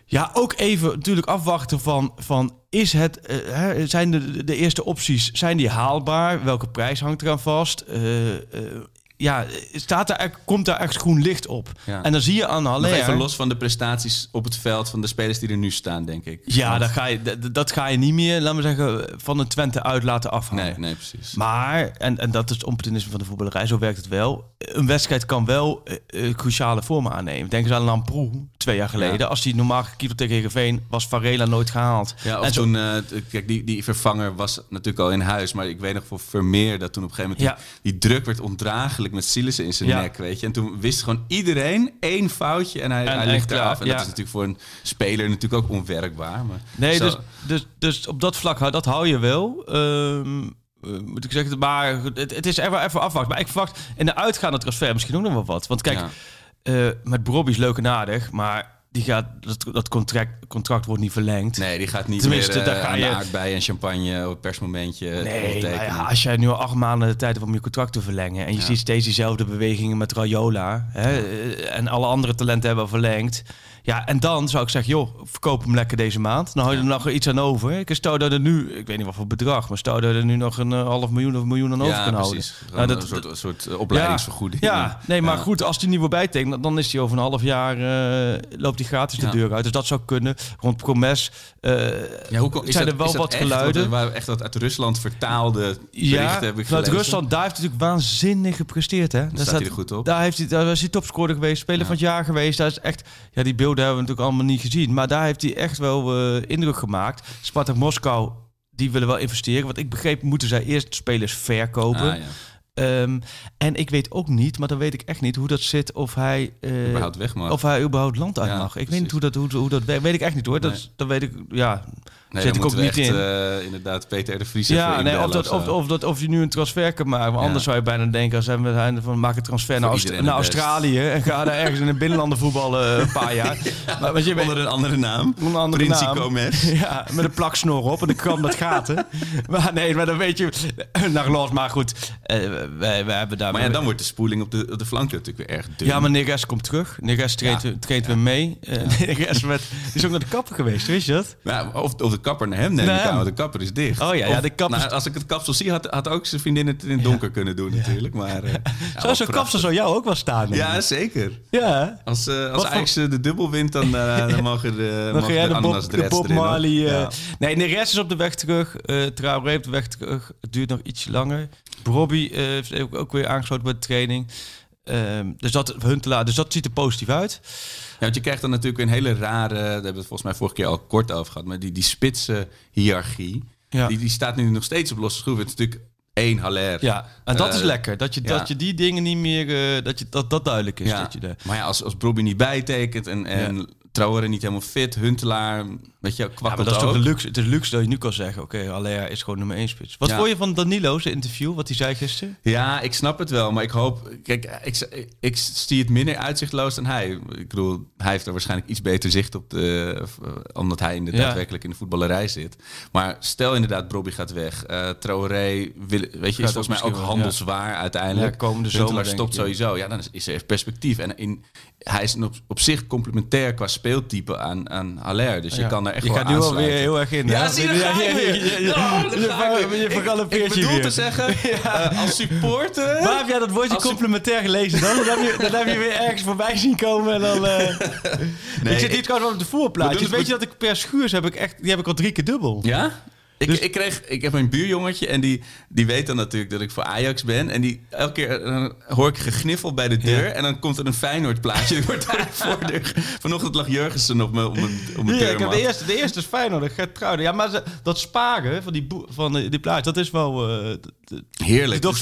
Ja, ook even natuurlijk afwachten van, van is het, uh, zijn de, de eerste opties, zijn die haalbaar? Welke prijs hangt eraan vast? Uh, uh, ja, staat er, komt daar echt groen licht op. En dan zie je aan Haller... even los van de prestaties op het veld van de spelers die er nu staan, denk ik. Ja, dat ga, je, dat, ga je niet meer, laten we zeggen, van de Twente uit laten afhangen. Nee, nee, precies. Maar, en, en dat is het opportunisme van de voetballerij, zo werkt het wel. Een wedstrijd kan wel uh, cruciale vormen aannemen. Denk eens aan Lamproe, twee jaar geleden. Als hij normaal gekiept tegen Heerenveen, was Varela nooit gehaald. Ja, of en toen, uh, kijk, die, die vervanger was natuurlijk al in huis. Maar ik weet nog voor Vermeer dat toen op een gegeven moment die, die druk werd ondraaglijk met Silissen in zijn nek, weet je. En toen wist gewoon iedereen één foutje en hij, en, hij ligt eraf. En dat is natuurlijk voor een speler natuurlijk ook onwerkbaar. Maar nee, dus, dus, dus op dat vlak, dat hou je wel. Um, moet ik zeggen, maar het, het is even, even afwachten. Maar ik verwacht in de uitgaande transfer misschien ook nog wel wat. Want kijk, uh, met Bobby is leuk en aardig, maar die gaat, dat, dat contract, contract wordt niet verlengd. Nee, die gaat niet Tenminste, meer uh, ga je... aardbei en champagne op persmomentje nee, ja, als jij nu al acht maanden de tijd hebt om je contract te verlengen... en je ziet steeds diezelfde bewegingen met Rayola... Hè, en alle andere talenten hebben verlengd... Ja, en dan zou ik zeggen, joh, verkoop hem lekker deze maand. Dan hou je er nog iets aan over. Ik stel dat er nu, ik weet niet wat voor bedrag, maar stel dat er nu nog een uh, half miljoen of een miljoen aan over kan houden. Nou, dat, een soort, een soort eh, opleidingsvergoeding. Ja, nee, maar goed, als die nieuwe bijtekent, dan is hij over een half jaar, uh, loopt hij gratis de deur uit. Dus dat zou kunnen. Rond Promes uh, ja, hoe, zijn er wel wat geluiden. Waar echt wat uit Rusland vertaalde ja, Rusland, daar heeft hij natuurlijk waanzinnig gepresteerd. Hè? Daar staat hij goed op. Daar, heeft hij, daar was hij topscorer geweest, speler van het jaar geweest. Daar is echt, ja, die beelden hebben we natuurlijk allemaal niet gezien. Maar daar heeft hij echt wel uh, indruk gemaakt. Spartak Moskou, die willen wel investeren. Wat ik begreep, moeten zij eerst spelers verkopen. Ah, ja. Um, en ik weet ook niet, maar dan weet ik echt niet hoe dat zit of hij uh, überhaupt weg mag. Of hij überhaupt land uit mag. Ik weet niet hoe dat, hoe, hoe dat weet ik echt niet hoor. Nee. Dat, dat weet ik, ja. Nee, zit ik ook niet in. Uh, inderdaad, Peter de Vries. Ja, nee, of, dat, of, of, dat, of je nu een transfer kan maken. Maar anders zou je bijna denken, als we van maak een transfer naar, Aust naar Australië en ga daar ergens in een binnenlanden voetballen een paar jaar. maar, je onder een andere naam. Onder een andere naam. Ja, met een plaksnor op en een krant met gaten. maar nee, maar dan weet je, naar los. Maar goed, uh, wij, wij hebben daar. Maar ja, dan wordt de spoeling op de, op de flanken natuurlijk weer erg dun. Ja, maar Neres komt terug. Neres treedt, ja. weer mee. Uh, Neres met, is ook naar de kapper geweest, wist je dat? Ja, of, of de kapper naar hem neem ik aan, de kapper is dicht. Oh ja, ja de kapper... Nou, als ik het kapsel zie, had, had ook zijn vriendin het in het donker kunnen doen natuurlijk. Maar, uh, Zoals zo'n kapsel zou jou ook wel staan. Ja, zeker. Ja. Als, uh, als Ajax de dubbel wint, dan, uh, dan mogen de, dan jij de, Bob, de Bob Marley... Ja. Nee, Neres is op de weg terug. Uh, Traoré op de weg terug. Het duurt nog iets langer. Robbie heeft ook, ook weer aangesloten bij de training. Um, dus, dat, hun te laten, dus dat ziet er positief uit. Ja, want je krijgt dan natuurlijk een hele rare, daar hebben we het volgens mij vorige keer al kort over gehad, maar die, die spitse hiërarchie, ja. die, die staat nu nog steeds op losse schroeven. Het is natuurlijk één Haller. Ja, en dat is eh, lekker. Dat je, dat je die dingen niet meer, uh, dat, je, dat dat duidelijk is. Ja. Dat je de... Maar ja, als, als Bobby niet bijtekent en, en Trouwer niet helemaal fit. Huntelaar, weet je, Ja, kwakkelt maar dat is toch ook. de luxe. Het is luxe dat je nu kan zeggen, oké, Alea is gewoon nummer 1 spits. Wat Ja. vond je van Danilo's interview, wat hij zei gisteren? Ja, ik snap het wel, maar ik hoop... Kijk, ik, ik zie het minder uitzichtloos dan hij. Ik bedoel, hij heeft er waarschijnlijk iets beter zicht op, de, omdat hij in de, Ja. daadwerkelijk in de voetballerij zit. Maar stel inderdaad, Bobby gaat weg. eh Traoré, wil, weet je, is volgens mij ook handelswaar uiteindelijk. Komende zomer, stopt ik, sowieso. Ja, dan is, is er perspectief. En in, hij is op, op zich complementair qua speeltype aan, aan Haller. Dus je Ja. kan er echt je gaat nu alweer heel erg in. Ja, hè? zie je, je Ja, ja, ja, ja. Je ver- weer. Je Ik- je bedoel te zeggen, eh, als supporter... Waar heb jij dat woordje je- complementair gelezen dan? Dan heb, je, dan heb je weer ergens voorbij zien komen en dan... eh, ik zit hier trouwens wel op de voorplaatjes. Weet je dat ik per schuurs heb ik echt... Die heb ik al drie keer dubbel. Ja? Ik, Dus- ik, kreeg, ik heb een buurjongetje en die, die weet dan natuurlijk dat ik voor Ajax ben. En die, elke keer eh, hoor ik gegniffel bij de deur. Ja. En dan komt er een Feyenoord plaatje. Door de voordeur. Vanochtend lag Jurgensen op mijn, om mijn, Ja, ik heb de eerste, de eerste is Feyenoord, gaat trouwen. Ja, maar ze- dat sparen van die, van die, die plaatjes, dat is wel... d- Heerlijk. Dat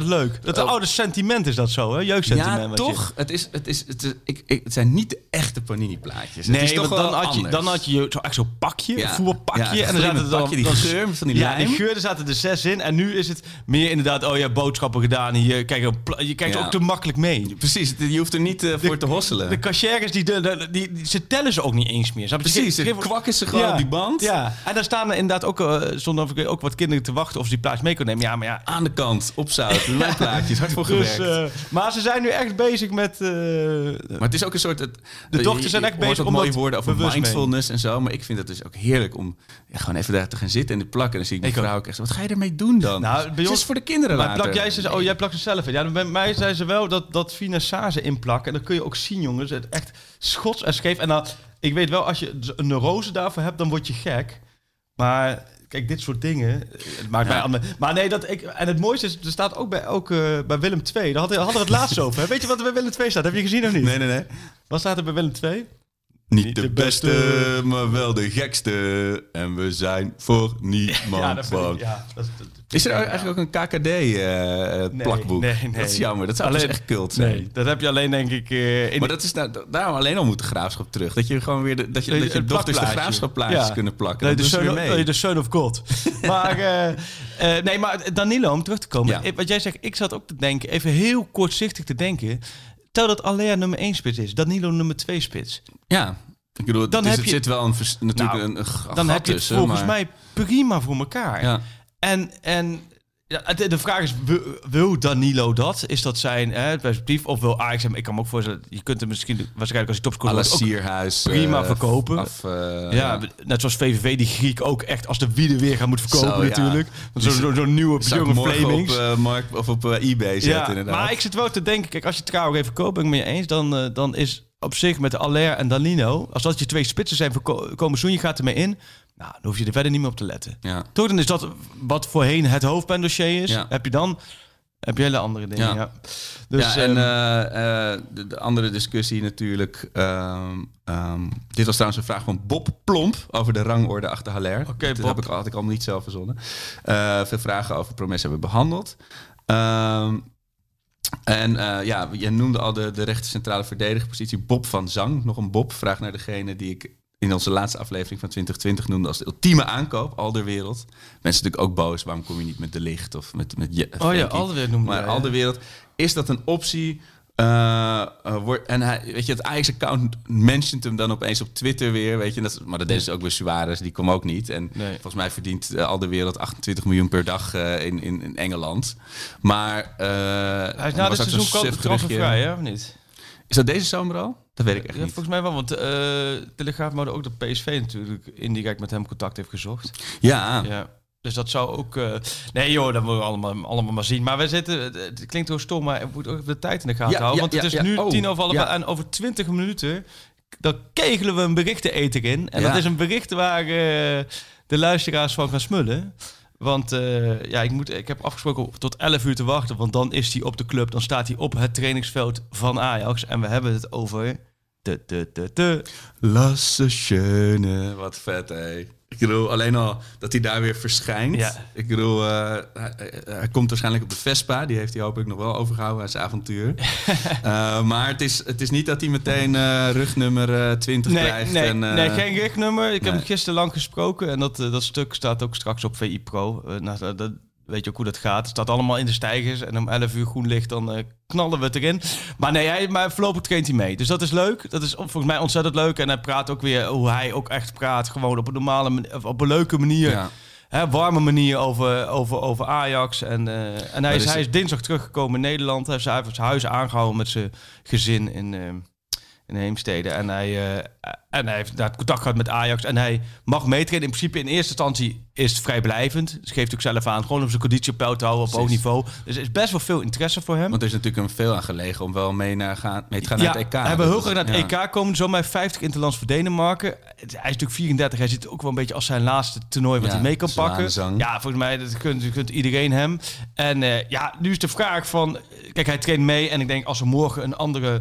is leuk. Dat Oh. oude sentiment is dat zo, hè? Jeugdsentiment. Ja, je- toch? Het, is, het, is, het, is, ik, ik, het zijn niet de echte Panini-plaatjes. Nee, het is toch dan had, je, dan had je zo, echt zo'n pakje, Ja. voerpakje. Ja, en dan zaten er dan- geur van die Ja, die geur, er zaten er zes in. En nu is het meer inderdaad, oh ja, boodschappen gedaan hier. Kijk, je kijkt Ja. ook te makkelijk mee. Precies, je hoeft er niet eh, voor te hosselen. De cashiers, die, de, de- die, die- ze tellen ze ook niet eens meer. Snap je? Precies, Ze dan geven- kwakken ze gewoon op die band. Ja, en daar staan er inderdaad ook, eh stonden ook wat kinderen te wachten of ze die plaats mee kunnen nemen. Ja, maar ja, Aan de kant, opzouten, mijn plaatjes, hard voor Dus, gewerkt. eh, maar ze zijn nu echt bezig met. eh, Maar het is ook een soort... Het, De dochters je- zijn je echt bezig om mooie dat woorden over bewust mee. mindfulness en zo. Maar ik vind het dus ook heerlijk om ja, gewoon even daar te gaan zitten en plakken. En dan zie ik mijn Ik ook. vrouw ook echt wat ga je ermee doen dan? Nou, bij Het ons- is voor de kinderen maar later. plak jij ze, oh, jij plakt ze zelf in. Ja, bij mij zijn ze wel dat, dat finessage inplakken. En dan kun je ook zien, jongens, het echt schots en scheef. En dan, ik weet wel, als je een neurose daarvoor hebt, dan word je gek. Maar kijk, dit soort dingen. Het maakt Ja. mij allemaal- Maar nee, dat ik. En het mooiste is, er staat ook bij, ook, bij Willem II. Daar hadden, hadden we het laatst over. hè? Weet je wat er bij Willem II staat? Heb je gezien of niet? Nee, nee, nee. Wat staat er bij Willem II? Niet de, de beste, beste. maar wel de gekste. En we zijn voor niemand dat vind ik- bang. ja, dat, dat- Is er eigenlijk ook een KKD-plakboek? nee, nee. eh, Dat is jammer. Dat zou Alleen- dus echt cult zijn. Nee, dat heb je alleen denk ik eh, in Maar dat is nou, daarom alleen al moet de graafschap terug. Dat je gewoon weer de, dat je, dat je dochters de graafschapplaatjes Ja. kunnen plakken. Nee, de son, mee. nee, de son of God. maar, eh, eh, nee, maar Danilo, om terug te komen. Ja. eh, Wat jij zegt, ik zat ook te denken, even heel kortzichtig te denken. Stel dat Alea nummer 1 spits is, Danilo nummer 2 spits. Ja, ik bedoel, Dan dan heb het je- zit wel een, natuurlijk Nou, een, een g- Dan heb je het tussen, volgens maar- mij prima voor elkaar. Ja. En, en ja, de, de vraag is, wil, Danilo dat? Is dat zijn hè, perspectief? Of wil Ajax hem? Ik kan me ook voorstellen, je kunt hem misschien waarschijnlijk als hij topscorer wordt Sierhuis. prima eh, verkopen. Af, eh, Ja, net zoals VVV die Griek ook echt als de wielen weer gaan moeten verkopen Zo, natuurlijk. Zo'n zo, zo'n nieuwe jonge Flemings. op, eh, of op eBay zetten ja, inderdaad. maar ik zit wel te denken, kijk, als je trouwens even koopt, ben ik mee eens, dan, dan is op zich met Aller en Danilo, als dat je twee spitsen zijn voor ko- komend seizoen, je gaat ermee in, nou, dan hoef je er verder niet meer op te letten. ja. Toch, dan is dat wat voorheen het hoofdpijndossier is. Ja. Heb je dan, heb je hele andere dingen. Ja. Ja. Dus, ja, en ehm, eh, eh, de, de andere discussie natuurlijk. ehm, ehm, dit was trouwens een vraag van Bob Plomp over de rangorde achter Haller. Oké, dat Bob. heb ik, had ik allemaal niet zelf verzonnen. Eh, veel vragen over Promes hebben we behandeld. En ja, je noemde al de, de rechter centrale verdedigerpositie. Bob van Zang, nog een Bob. Vraag naar degene die ik in onze laatste aflevering van 2020 noemde als de ultieme aankoop, Alderwereld. Mensen natuurlijk ook boos, waarom kom je niet met De Licht of met, met Je- oh ja, Frenkie? Alderweireld noemde Maar. Alderwereld, is dat een optie? Eh, eh, en hij, weet je, het Ajax-account mentioned hem dan opeens op Twitter weer, weet je. Dat, maar dat deed ze ook bij Suarez, die kwam ook niet. En Nee. volgens mij verdient uh, Alderwereld 28 miljoen per dag eh, in, in, in Engeland. Maar Hij is na dit seizoen ko- transfervrij, hè, of niet? Is dat deze zomer al? Dat weet ik echt Ja, niet. volgens mij wel, want eh Telegraaf maar ook dat PSV natuurlijk indirect met hem contact heeft gezocht. Ja, Ja. Dus dat zou ook... eh, Nee joh, dat moeten we allemaal, allemaal maar zien. Maar we zitten... Het klinkt heel stom, maar we moeten ook de tijd in de gaten Ja, houden. want het is nu Oh, tien over half en over twintig minuten... dan kegelen we een berichteneter in. En dat is een bericht waar eh, de luisteraars van gaan smullen. Want eh, ja, ik, moet, ik heb afgesproken tot 11 uur te wachten. Want dan is hij op de club. Dan staat hij op het trainingsveld van Ajax. En we hebben het over... De, de, de, de. Lasse Schöne. Wat vet, hé. Ik bedoel, alleen al dat hij daar weer verschijnt. Ja. Ik bedoel, uh, hij, hij, komt waarschijnlijk op de Vespa. Die heeft hij hopelijk nog wel overgehouden aan zijn avontuur. uh, maar het is, het is niet dat hij meteen uh, rugnummer 20 nee, krijgt. Nee, en, nee, geen rugnummer. Ik heb hem gisteren lang gesproken. En dat, dat stuk staat ook straks op VI Pro. nou, dat, weet je ook hoe dat gaat. Het staat allemaal in de stijgers. En om 11 uur groen licht, dan uh, knallen we het erin. Maar nee, hij, maar voorlopig traint hij mee. Dus dat is leuk. Dat is volgens mij ontzettend leuk. En hij praat ook weer hoe hij ook echt praat. Gewoon op een normale, op een leuke manier. Ja. Hè, warme manier over, over, over Ajax. En, uh, en hij, is, hij is dinsdag teruggekomen in Nederland. Hij heeft zijn huis aangehouden met zijn gezin in... In Heemstede. En hij, uh, en hij heeft daar contact gehad met Ajax. En hij mag meetreden. In principe in eerste instantie is het vrijblijvend. Dus geeft ook zelf aan. Gewoon om zijn conditie op peil te houden op hoog niveau. Dus er is best wel veel interesse voor hem. Want er is natuurlijk een veel aan gelegen om wel mee, naar gaan, mee te gaan ja, naar het EK. Hij wil heel graag naar het ja. EK komen. Zomaar 50 interlands voor Denemarken. Hij is natuurlijk 34. Hij zit ook wel een beetje als zijn laatste toernooi wat Ja, hij mee kan pakken. Ja, volgens mij dat kunt, kunt iedereen hem. En eh, ja, nu is de vraag van... Kijk, hij traint mee. En ik denk als er morgen een andere eh, eh,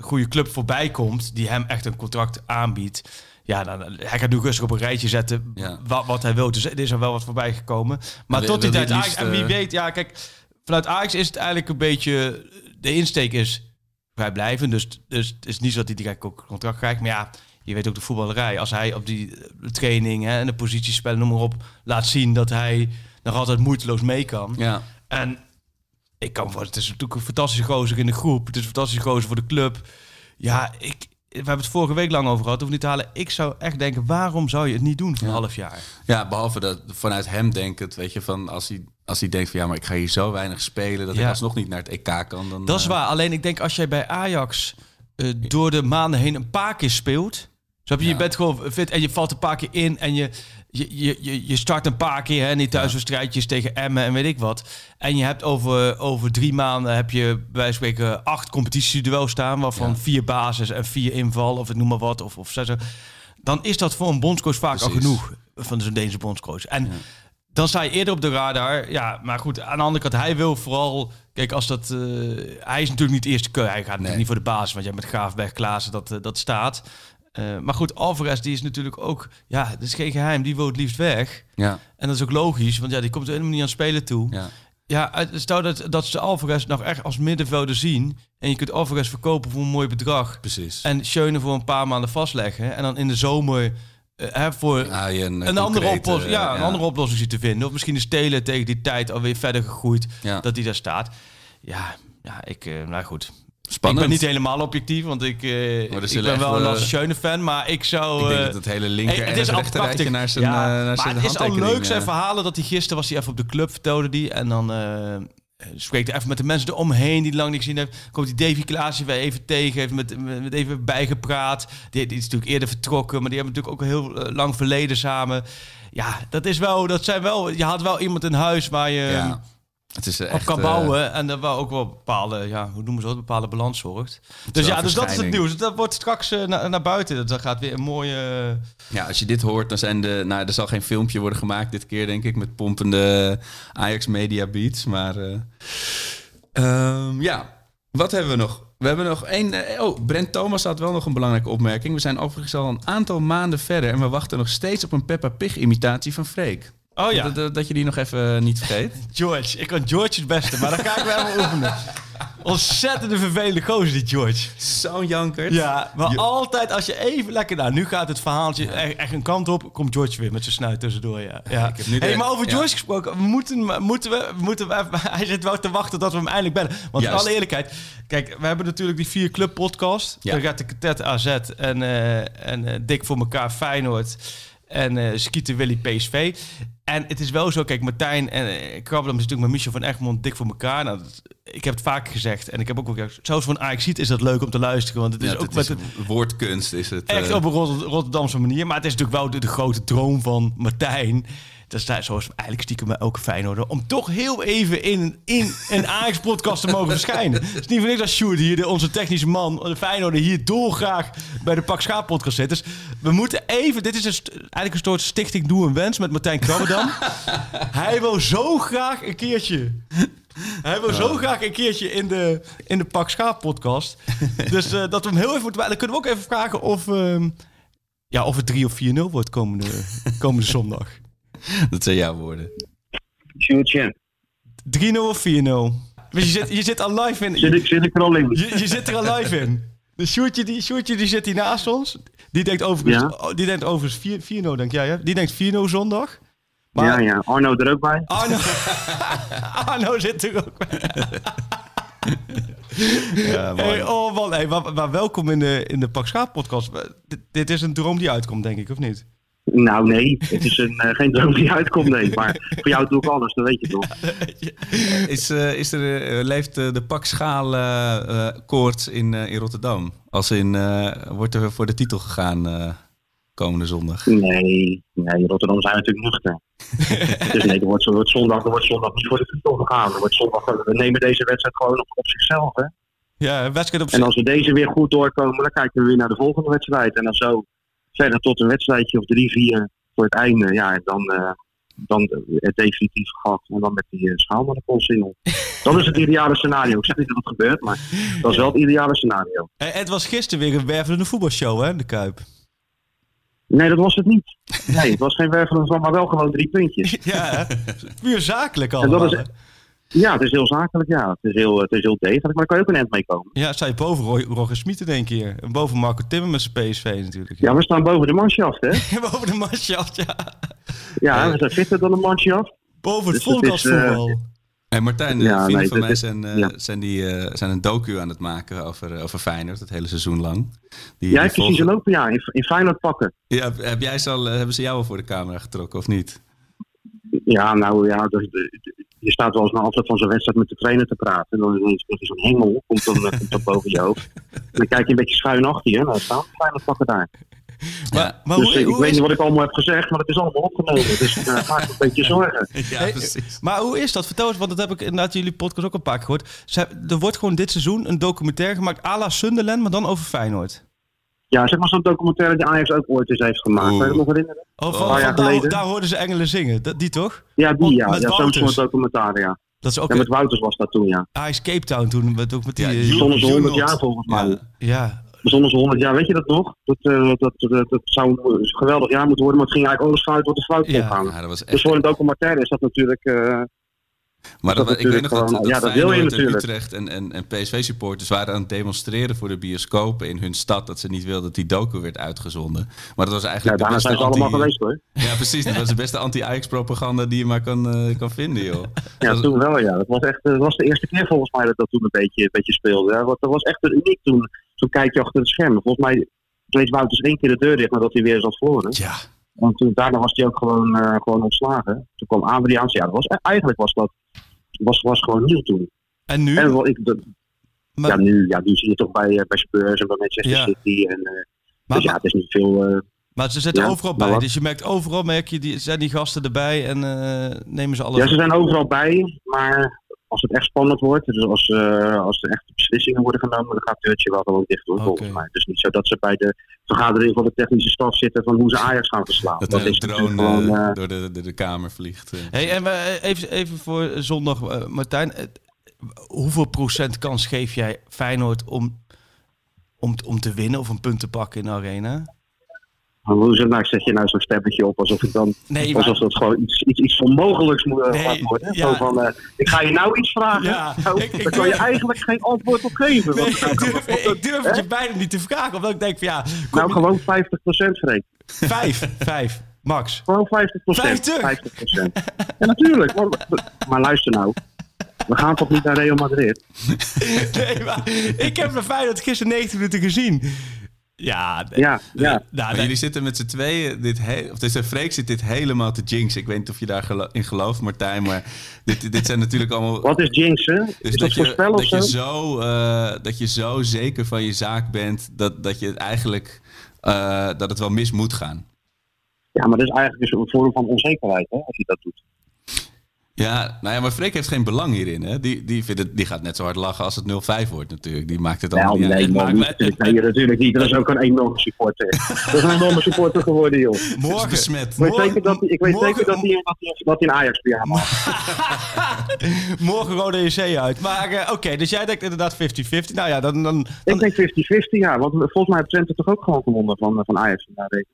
goede club voorbij komt... die hem echt een contract aanbiedt... Ja, dan, hij gaat nu rustig op een rijtje zetten Ja. wat, wat hij wil. Dus er is er wel wat voorbij gekomen. Maar Wil- tot die tijd... het en wie liefst, eh, weet, ja, kijk... Vanuit Ajax is het eigenlijk een beetje... De insteek is vrijblijvend. Dus, dus het is niet zo dat hij direct ook contract krijgt. Maar ja, je weet ook de voetballerij. Als hij op die eh, training hè, en de positiespellen, noem maar op... laat zien dat hij nog altijd moeiteloos mee kan. Ja. En ik kan voor het is natuurlijk een fantastische gozer in de groep. Het is een fantastische gozer voor de club. Ja, ik, we hebben het vorige week lang over gehad. Hoef niet te halen. Ik zou echt denken, waarom zou je het niet doen voor een half jaar? Ja, behalve dat vanuit hem denkt het, weet je, van als hij, als hij denkt van ja, maar ik ga hier zo weinig spelen dat Ja. ik alsnog niet naar het EK kan. Dan, Dat is eh, waar. Alleen ik denk als jij bij Ajax eh, door de maanden heen een paar keer speelt. Zo heb je, je Ja. bent gewoon fit en je valt een paar keer in en je, je, je, je, start een paar keer hè, niet thuiswedstrijdjes tegen Emmen en weet ik wat. En je hebt over, over drie maanden heb je bij wijze van spreken acht competitieduels staan, waarvan Ja. vier basis en vier inval of ik noem maar wat of, of zes. Dan is dat voor een bondscoach vaak al genoeg van zo'n Deense bondscoach. En dan sta je eerder op de radar. Ja, maar goed, aan de andere kant, hij wil vooral... Kijk, als dat... eh, hij is natuurlijk niet de eerste keuze. Hij gaat Nee. niet voor de basis, want jij met Graafberg, Klaassen, dat, eh, dat staat. Eh, maar goed, Alvarez, die is natuurlijk ook... Ja, dat is geen geheim. Die wil het liefst weg. Ja, En dat is ook logisch, want ja, die komt er helemaal niet aan spelen toe. ja. Ja, stel dat, dat ze Alvarez nog echt als middenvelder zien... en je kunt Alvarez verkopen voor een mooi bedrag... precies. en Schöne voor een paar maanden vastleggen... en dan in de zomer... hè, voor Ja, een, een andere, oplossing, ja, een ja. andere oplossing ziet te vinden. Of misschien de stelen tegen die tijd alweer verder gegroeid. Ja. Dat die daar staat. Ja, ja ik, eh, nou goed. Spannend. Ik ben niet helemaal objectief, want ik, eh, ik ben wel een Lasse Schöne fan. Maar ik zou... Ik denk eh, dat het hele linker Hey, en het, rechter rijtje prachtig. naar zijn, Ja, eh, naar maar zijn het is al leuk zijn eh. verhalen dat hij gisteren was hij even op de club, vertelde die. En dan eh, spreekt hij even met de mensen eromheen die lang niet gezien heeft. Komt die Davy Klaasje weer even tegen, heeft met, met, even bijgepraat. Die, die is natuurlijk eerder vertrokken, maar die hebben natuurlijk ook heel eh, lang verleden samen. Ja, dat is wel, dat zijn wel, je had wel iemand in huis waar je Ja. Het is eh, op echt, kan eh, bouwen. En dat wel ook wel bepaalde, ja, hoe noemen ze dat, bepaalde balans zorgt. Dus ja, dus dat is het nieuws. Dat wordt straks eh, naar, naar buiten. Dat gaat weer een mooie... Ja, als je dit hoort, dan zijn de. Nou, er zal geen filmpje worden gemaakt dit keer, denk ik, met pompende Ajax Media Beats. Maar. eh, ehm, ja, wat hebben we nog? We hebben nog één. eh, oh, Brent Thomas had wel nog een belangrijke opmerking. We zijn overigens al een aantal maanden verder en we wachten nog steeds op een Peppa Pig-imitatie van Freek. Oh ja. Dat, dat, dat je die nog even niet vergeet. George. Ik kan George het beste, maar dan ga ik wel even oefenen. Ontzettende vervelende gozer, die George. Zo'n jankert. Ja, maar altijd als je even lekker... Nou, nu gaat het verhaaltje echt, echt een kant op. Komt George weer met zijn snuit tussendoor, ja. ja. ik heb nu hey, maar over ja. George gesproken. We moeten, moeten we... Moeten we even- hij zit wel te wachten dat we hem eindelijk bellen. Want in alle eerlijkheid... Kijk, we hebben natuurlijk die vier club podcast. Ja. Dan gaat de Katet AZ en, eh, en eh, Dik voor elkaar Feyenoord. En eh Skieten Willy PSV. En het is wel zo, kijk, Martijn en uh, is natuurlijk met Michel van Egmond dik voor elkaar. Nou, dat- ik heb het vaak gezegd en ik heb ook wel zelfs voor een ajax is dat leuk om te luisteren. Want het is Ja, ook het met is het, woordkunst is het. echt eh, op een Rotter- Rotterdamse manier. Maar het is natuurlijk wel de, de grote droom van Martijn. Dat is daar zoals eigenlijk stiekem bij elke Feyenoorder. Om toch heel even in, in een Ajax-podcast te mogen verschijnen. Het is niet voor niks dat Sjoerd hier, de, onze technische man, de Feyenoorder, hier dolgraag bij de Pak Schaap podcast zit. Dus we moeten even... Dit is een, eigenlijk een soort stichting Doe een Wens met Martijn Krabbedam. Hij wil zo graag een keertje... Hij wil zo graag een keertje in de, in de Pak Schaap podcast. Dus eh, dat we hem heel even moeten... Dan kunnen we ook even vragen of... ehm, Ja, of het 3 of 4-0 wordt komende, komende zondag. Dat zijn jouw woorden. Sjoerdje. 3-0 of 4-0? Je zit, je zit al live in. Zit ik, zit ik er al in? Je, je zit er al live in. De Sjoerdje die, Sjoerdje die zit hier naast ons. Die denkt overigens, Ja. oh, die denkt overigens 4 4-0, denk jij, hè? Die denkt 4-0 zondag. Maar Ja, ja. Arno er ook bij. Arno, Arno zit er ook bij. Ja. Hey, oh man, hey, maar, maar welkom in de, in de Pak Schaap podcast. Dit, dit is een droom die uitkomt, denk ik, of niet? Nou, nee. Het is een, eh, geen droom die uitkomt, nee. Maar voor jou doe ik alles, dat weet je toch. Is, eh, is er, eh, leeft de pakschaal koorts in, eh, in Rotterdam? Als in, eh, wordt er voor de titel gegaan eh, komende zondag? Nee, nee. Rotterdam zijn natuurlijk nuchter. dus nee, er wordt, er wordt zondag, er wordt zondag niet voor de titel gegaan. Er wordt zondag, we nemen deze wedstrijd gewoon op, op zichzelf, hè. Ja, wedstrijd op En als we deze weer goed doorkomen, dan kijken we weer naar de volgende wedstrijd. En dan zo verder tot een wedstrijdje of drie, vier voor het einde. Ja, en dan, eh, dan het definitief gat. En dan met die eh, schaal naar de polsingel. Dat is het ideale scenario. Ik zeg niet dat het gebeurt, maar dat is wel het ideale scenario. Hey, het was gisteren weer een wervelende voetbalshow, hè, de Kuip. Nee, dat was het niet. Nee, het was geen wervelend van, maar wel gewoon drie puntjes. Ja, puur zakelijk En allemaal. dat is, hè? ja, het is heel zakelijk, ja. Het is heel, het is heel degelijk, maar daar kan je ook een end mee komen. Ja, sta je boven Roy- Roger Smit in één keer. En boven Marco Timmer met zijn PSV natuurlijk. Ja, we staan boven de manschaft, hè? boven de manschaft, ja. Ja, we zijn fitter dan de manschaft. Boven het Dus. En Martijn, Ja, vrienden nee, van mij is- zijn, eh, ja. zijn, die, eh, zijn een docu aan het maken over, eh, over Feyenoord, het hele seizoen lang. Die, Jij hebt volgen- lopen, ja. In, in Feyenoord pakken. Ja, heb jij ze al, hebben ze jou al voor de camera getrokken of niet? Ja, nou ja, dus, je staat wel eens na afloop van zo'n wedstrijd met de trainer te praten. En dan krijg je zo'n hengel, komt dan, komt dan boven je hoofd. En dan kijk je een beetje schuin achter je. Nou, staan Feyenoord pakken daar. Maar, maar dus hoe, eh, ik hoe weet is, niet wat ik allemaal heb gezegd, maar het is allemaal opgenomen. Dus ik uh, maak me een beetje zorgen. Ja, Hey, precies. maar hoe is dat? Vertel eens, want dat heb ik inderdaad jullie podcast ook een paar keer gehoord. Ze, er wordt gewoon dit seizoen een documentaire gemaakt à la Sunderland, maar dan over Feyenoord. Ja, zeg maar zo'n documentaire die Ajax ook ooit eens heeft gemaakt. Oeh. Kan je het nog herinneren? Oh, Oh. van, jaar daar, geleden. daar hoorden ze engelen zingen. Dat, die toch? Ja, die ja. Met ja zo'n soort documentaire, ja. Dat is ook Ja, met Wouters was dat toen, ja. Ajax Cape Town toen. Met, ook met die, Ja, eh, ze 100 Joe jaar volgens mij. Ja. ja. Zonder ze 100 jaar, weet je dat nog? Dat, eh, dat, dat, dat zou een geweldig jaar moeten worden, maar het ging eigenlijk alles fout wat de fout Ja. gaan. Ja, was Dus echt voor een documentaire is dat natuurlijk... eh, Maar dat dat, ik weet nog dat, dat ja, dat wil je natuurlijk. Utrecht en, en, en PSV-supporters waren aan het demonstreren voor de bioscopen in hun stad. Dat ze niet wilden dat die docu werd uitgezonden. Maar dat was ja, eigenlijk de daarna zijn ze allemaal geweest hoor. Ja, precies. Dat was de beste anti-Ajax-propaganda die je maar kan, eh, kan vinden, joh. Ja, toen wel ja. Dat was echt, dat was de eerste keer volgens mij dat dat toen een beetje, een beetje speelde. Ja. Dat was echt uniek toen. Toen kijk je achter het scherm. Volgens mij deed Wouters één keer de deur dicht nadat hij weer had verloren. Ja, En toen, daarna was hij ook gewoon, eh, gewoon ontslagen. Toen kwam Adriaans. Ja, dat was, eigenlijk was dat was, was gewoon nieuw toen. En nu? En wel, ik, dat- Maar- ja, nu, ja, nu zie je toch bij, eh, bij Spurs en bij Manchester Ja. City. En, eh, maar, dus ja, het is niet veel... eh, maar ze zitten Ja, overal bij. wat? Dus je merkt overal, merk je, die, zijn die gasten erbij en eh, nemen ze alles Ja, ze zijn overal bij, maar als het echt spannend wordt, dus als, eh, als er echt beslissingen worden genomen, dan gaat het deurtje wel gewoon dicht door, volgens mij. Dus niet zo dat ze bij de vergadering van de technische staf zitten van hoe ze Ajax gaan verslaan. dat Dat drone gewoon... eh, eh, door, de, door de kamer vliegt. Hey, en we, even, even voor zondag, Martijn. hoeveel procent kans geef jij Feyenoord om, om, om te winnen of een punt te pakken in de arena? Hoe ze, nou, zet je nou zo'n stemmetje op alsof ik dan... Nee, maar- alsof dat gewoon iets, iets, iets onmogelijks moet eh, Nee, worden. ja. Zo van, eh, ik ga je nou iets vragen, Ja, nou, ik- ik daar kan je eigenlijk geen antwoord op geven. Nee, Want, ik durf, wat- ik durf het je bijna niet te vragen, omdat ik denk van ja, kom nou je- gewoon 50% Freek. vijf, vijf, max. Gewoon 50%. 50? 50%. Ja, natuurlijk. Maar, maar luister nou. We gaan toch niet naar Real Madrid? Nee, maar ik heb bij Feyenoord gisteren 90 minuten gezien. Ja. Ja, ja. Nou, Maar nee. jullie zitten met z'n tweeën, dit he- of dus de Freek zit dit helemaal te jinx. Ik weet niet of je daarin in gelooft, Martijn, maar dit, dit zijn natuurlijk allemaal... Wat is jinxen? Dus is dat, dat je, dat, zo? je zo, eh, dat je zo zeker van je zaak bent dat, dat je het eigenlijk eh, dat het wel mis moet gaan. Ja, maar dat is eigenlijk dus een vorm van onzekerheid, hè, als je dat doet. Ja, nou ja, maar Freek heeft geen belang hierin. Hè? Die, die, vindt het, die gaat net zo hard lachen als het 0-5 wordt natuurlijk. Die maakt het allemaal Nou, niet nee, uit. man, maakt natuurlijk, nee, natuurlijk niet. Dat is ook een enorme supporter. dat is een enorme supporter geworden, joh. Ik morgen, besmet. weet Morgen- zeker dat hij, ik weet morgen- zeker dat hij, dat hij een Ajax pyjama morgen Rode EC uit. Maar eh, oké, dus jij denkt inderdaad 50-50. Nou ja, dan... dan, Ik denk 50-50, ja. Want volgens mij heeft Twente toch ook gewoon gewonnen van, van Ajax. Ja, weet ik.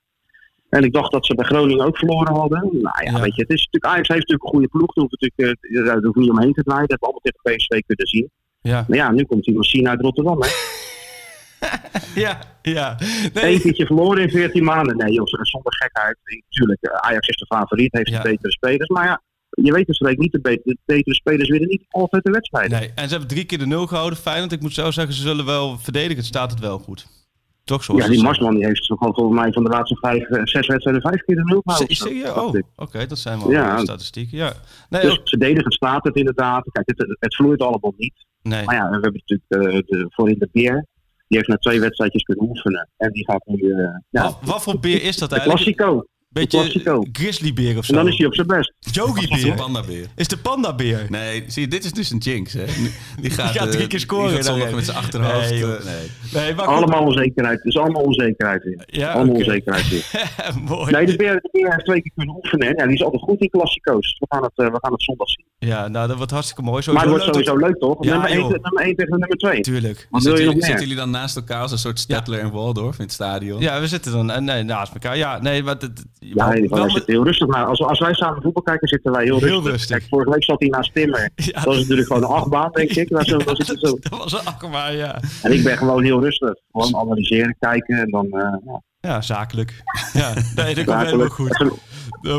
En ik dacht dat ze bij Groningen ook verloren hadden. Nou ja, Ja. weet je, het is natuurlijk, Ajax heeft natuurlijk een goede ploeg. Daar natuurlijk, eh, daar hoef je niet omheen te draaien. Dat hebben we allemaal tegen PSV kunnen zien. Ja, Maar ja, nu komt die machine uit Rotterdam. Hè. ja, ja. Nee. Eén keertje verloren in 14 maanden. Nee, joh, zonder gekheid. Natuurlijk, eh, Ajax is de favoriet, heeft Ja. de betere spelers. Maar ja, je weet het zeker niet. De betere, de betere spelers winnen niet altijd de wedstrijden. Nee, en ze hebben drie keer de nul gehouden. Feyenoord, ik moet zo zeggen, ze zullen wel verdedigen. Het staat het wel goed. Toch Ja, die. Marsman die heeft gewoon volgens mij van de laatste vijf, eh, zes wedstrijden vijf keer de nul gehouden. Oh, oké, dat zijn wel Ja. statistieken. Ja. Nee, Dus ook- verdedigend staat het inderdaad. Kijk, het, het vloeit allemaal niet. nee. Maar ja, we hebben natuurlijk eh, de, voorin de Beer. Die heeft na twee wedstrijdjes kunnen oefenen. En die gaat nu... eh ja, wat, wat voor beer is dat de eigenlijk? Klassico. Beetje grizzlybeer of zo. En dan is hij op zijn best. Yogi Een beer. pandabeer. Is de pandabeer. Nee, zie je, dit is dus een jinx, hè? Die gaat, Die gaat drie eh, keer scoren Die gaat zondag daarin. met zijn achterhoofd. Nee, eh, nee. Nee, maar. Allemaal onzekerheid. Het is allemaal onzekerheid weer. Ja, allemaal onzekerheid weer. Mooi. Nee, de Beer, de Beer heeft twee keer kunnen oefenen. Ja, die is altijd goed in klassico's. We gaan het, eh, we gaan het zondag zien. Ja, nou, dat wordt hartstikke mooi. maar het wordt sowieso leuk, toch? Ja, nummer, één, joh. nummer 1 tegen nummer 2. Tuurlijk. Wat je Zitten, nog jullie, zitten jullie dan naast elkaar als een soort Stedtler en Waldorf in het stadion? Ja, we zitten dan nee, naast elkaar. Ja, nee, maar... Het- Ja, wel- nee, wel wij zitten heel rustig. Maar als, als wij samen voetbal kijken, zitten wij heel, Heel rustig. rustig. Kijk, vorige week zat hij naast Timmer. Ja, Dat is natuurlijk gewoon een achtbaan, denk ik. Dat zo- dat zo. dat was een akkerma, ja. En ik ben gewoon heel rustig. Gewoon analyseren, kijken en dan eh ja, Ja, zakelijk. Ja, nee, dat komt helemaal goed. Even,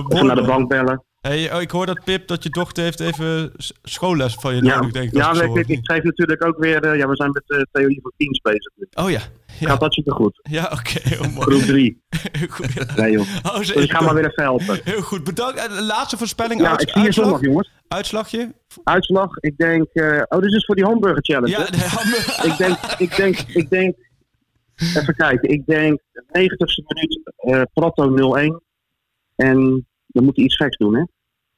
Eh, naar de bank bellen. Hey, oh, ik hoor dat Pip, dat je dochter heeft even schoolles van je Ja, nodig, denk ik. ja ik ik, geef natuurlijk ook weer... eh, ja, we zijn met de theorie van teams bezig. Oh ja. Ja, Gaat dat super goed. ja oké. mooi. Groep 3. Heel goed. Nee joh. Oh, Dus ik ga maar weer even helpen. Heel goed, bedankt. Laatste voorspelling, Ja, uit- ik zie je zondag jongens. Uitslagje? Uitslag, ik denk... eh, oh, dit is voor die hamburger challenge. Ja, de hamburger- ik denk, ik denk, ik denk, even kijken, ik denk 90ste minuut eh Prato 0-1 en dan moet hij iets geks doen, hè?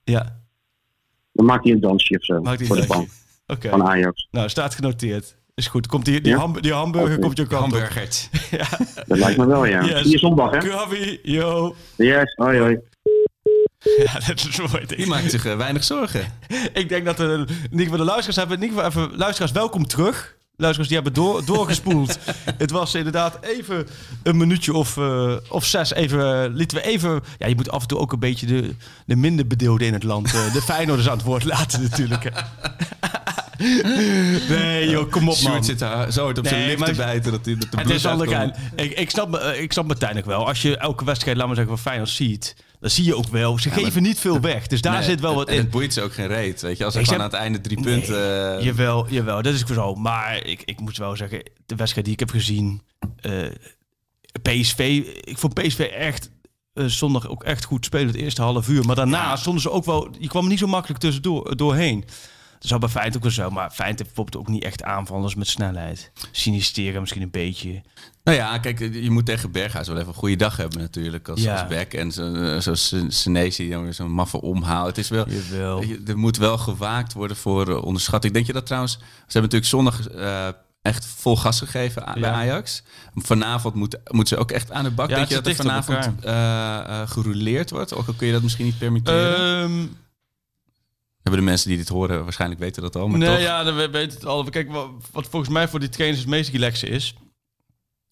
ja, Dan maakt hij een dansje of zo maakt voor de bank Oké, van Ajax. nou, staat genoteerd. Is goed. Komt die, die, Ja? ham- die hamburger komt je kant op. Hamburgert. Ja. Dat lijkt me wel, ja. Yes. Je zondag, hè? Krabi, yo. Yes, hoi hoi. Ja, dat is mooi. Die maakt zich eh, weinig zorgen. Ik denk dat we in ieder geval de luisteraars hebben. In ieder geval even luisteraars, welkom terug. Luisteraars die hebben door, doorgespoeld. het was inderdaad even een minuutje of, eh, of zes. Even, lieten we even. Ja, je moet af en toe ook een beetje de, de minder bedeelden in het land. eh, de Feyenoorders aan het woord laten, natuurlijk. Nee, joh, kom op, man. Zit daar zo hard op zijn lip maar- te bijten dat hij de Het is. Ik, ik, snap, eh, ik snap Martijn ook wel. Als je elke wedstrijd, laat maar zeggen, van Feyenoord ziet... dan zie je ook wel, ze geven niet veel weg. Dus daar Nee, zit wel wat en in. Het boeit ze ook geen reet. Weet je, als Ik gewoon aan het einde drie punten. eh, Jawel, jawel, dat is zo. Maar ik, ik moet wel zeggen, de wedstrijd die ik heb gezien... eh, PSV, ik vond PSV echt... eh, zondag ook echt goed spelen het eerste half uur. Maar daarna stonden ze ook wel... Je kwam niet zo makkelijk tussendoor doorheen. Dat zou bij Feyenoord ook wel zo. Maar Feyenoord heeft bijvoorbeeld ook niet echt aanvallers met snelheid. Sinisteren misschien een beetje. Nou ja, kijk, je moet tegen Berghuis wel even een goede dag hebben natuurlijk als, Ja. als back. En zo- zoals Senesi, dan weer zo'n maffe omhaal. Het is wel, Jawel. er moet wel gewaakt worden voor eh, onderschatting. Denk je dat trouwens, ze hebben natuurlijk zondag eh, echt vol gas gegeven bij Ja. Ajax. Vanavond moet, moeten ze ook echt aan de bak. Ja, Denk je dat er vanavond eh eh, gerouleerd wordt? Of kun je dat misschien niet permitteren? Ehm, hebben de mensen die dit horen waarschijnlijk weten dat al, maar nee, toch. ja, we weten het al. Kijk, wat, wat volgens mij voor die trainers het meest relaxe is...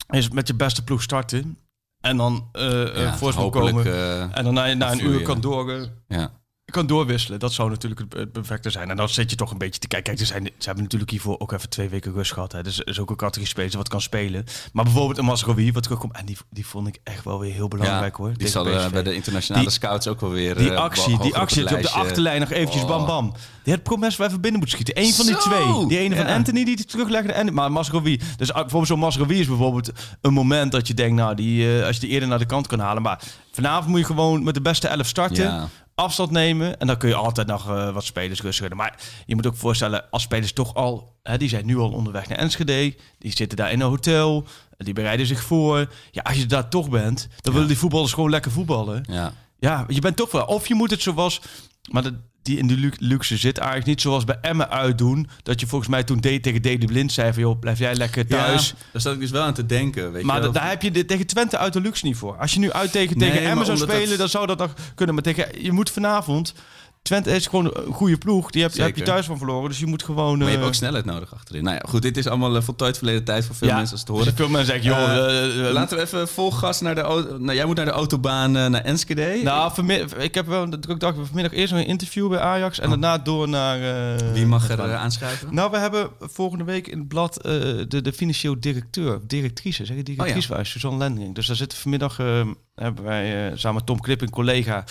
is met je beste ploeg starten. En dan eh Ja, voorsprong komen. eh, en dan na, na een uur kan door... ja. Kan doorwisselen. Dat zou natuurlijk het, perfecte zijn. En dan zit je toch een beetje te kijken. Kijk, er zijn, ze hebben natuurlijk hiervoor ook even twee weken rust gehad. Hè. Dus er is ook een categorie spelers wat kan spelen. Maar bijvoorbeeld een Masrowi wat terugkomt. En die, die vond ik echt wel weer heel belangrijk hoor. Die zal eh, bij de internationale Die- scouts ook wel weer... die eh, actie, die actie je op de achterlijn nog eventjes Oh. bam bam. Die had Promes wel even binnen moeten schieten. Eén van die Zo! twee. Die ene van. Anthony die het teruglegde. En, maar Masrowi. Dus uh, bijvoorbeeld zo'n Masrowi is bijvoorbeeld een moment dat je denkt, nou, die, eh, als je die eerder naar de kant kan halen. Maar vanavond moet je gewoon met de beste elf starten. Ja. Afstand nemen. En dan kun je altijd nog eh, wat spelers rustigen. Maar je moet ook voorstellen, als spelers toch al... Hè, die zijn nu al onderweg naar Enschede. Die zitten daar in een hotel. Die bereiden zich voor. Ja, als je daar toch bent, dan willen die voetballers gewoon lekker voetballen. Ja. Ja, je bent toch wel... Of je moet het zoals... Maar die in de lu- luxe zit eigenlijk niet zoals bij Emmen uitdoen. Dat je volgens mij toen deed tegen Dede Blind zei van... joh, blijf jij lekker thuis. Ja, daar zat ik dus wel aan te denken. Weet Maar je daar heb je de- tegen Twente uit de luxe niet voor. Als je nu uit tegen, Nee, tegen Emmen zou spelen, dat- dan zou dat nog kunnen. Maar tegen, je moet vanavond Twente is gewoon een goede ploeg. Die heb, die heb je thuis van verloren. Dus je moet gewoon... Maar je hebt eh, ook snelheid nodig achterin. Nou ja, goed, dit is allemaal uh, voltooid verleden tijd voor veel Ja. mensen als te horen. Dus veel mensen zeggen, joh... Eh, eh, eh, Laten we even vol gas naar de auto. Nou, jij moet naar de autobaan eh, naar Enschede. Nou, ik heb wel ik dacht vanmiddag eerst nog een interview bij Ajax en daarna door naar. eh, Wie mag er eh, aanschrijven? Nou, we hebben volgende week in het blad eh, de, de financieel directeur, directrice, zeg je directrice Oh bij Suzanne Lendering. Dus daar zitten vanmiddag, eh, hebben wij eh, samen Tom Klip, een collega,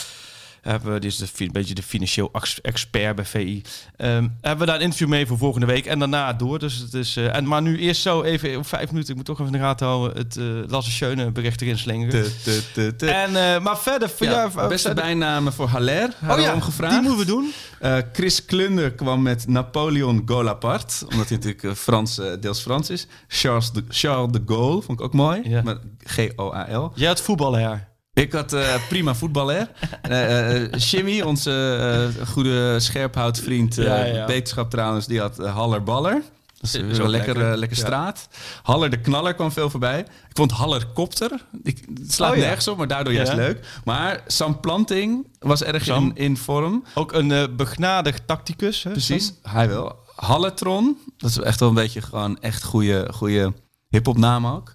hebben we, die is de, een beetje de financieel ex- expert bij VI, ehm, hebben we daar een interview mee voor volgende week en daarna door. Dus het is, eh, en, maar nu eerst zo even, op vijf minuten, ik moet toch even in de gaten houden, het eh Lasse Schöne bericht erin slingeren. Te, te, te, te. En, eh, maar verder, voor Ja, jou... beste verder- bijnamen voor Haller. Oh Hadden ja, we hem gevraagd. die moeten we doen. Eh, Chris Klunder kwam met Napoleon Golapart. Omdat hij natuurlijk eh, Frans, eh, deels Frans is. Charles de, Charles de Gaulle, vond ik ook mooi. Ja. Met G-O-A-L. Jij had voetbalher. Ik had eh, prima voetballer. Eh eh, Jimmy, onze goede scherphoutvriend, Ja, ja. wetenschap trouwens, die had eh, Haller Baller. Dat is, wel lekker, lekker. Ja. straat. Haller de Knaller kwam veel voorbij. Ik vond Haller Kopter. Ik, het slaat Oh nergens op, maar daardoor juist leuk. Maar Sam Planting was erg Sam. in, in vorm. Ook een begnadigd tacticus. Hè, Precies, Sam? hij wel. Halletron, dat is echt wel een beetje gewoon echt goede, goede hip-hop naam ook.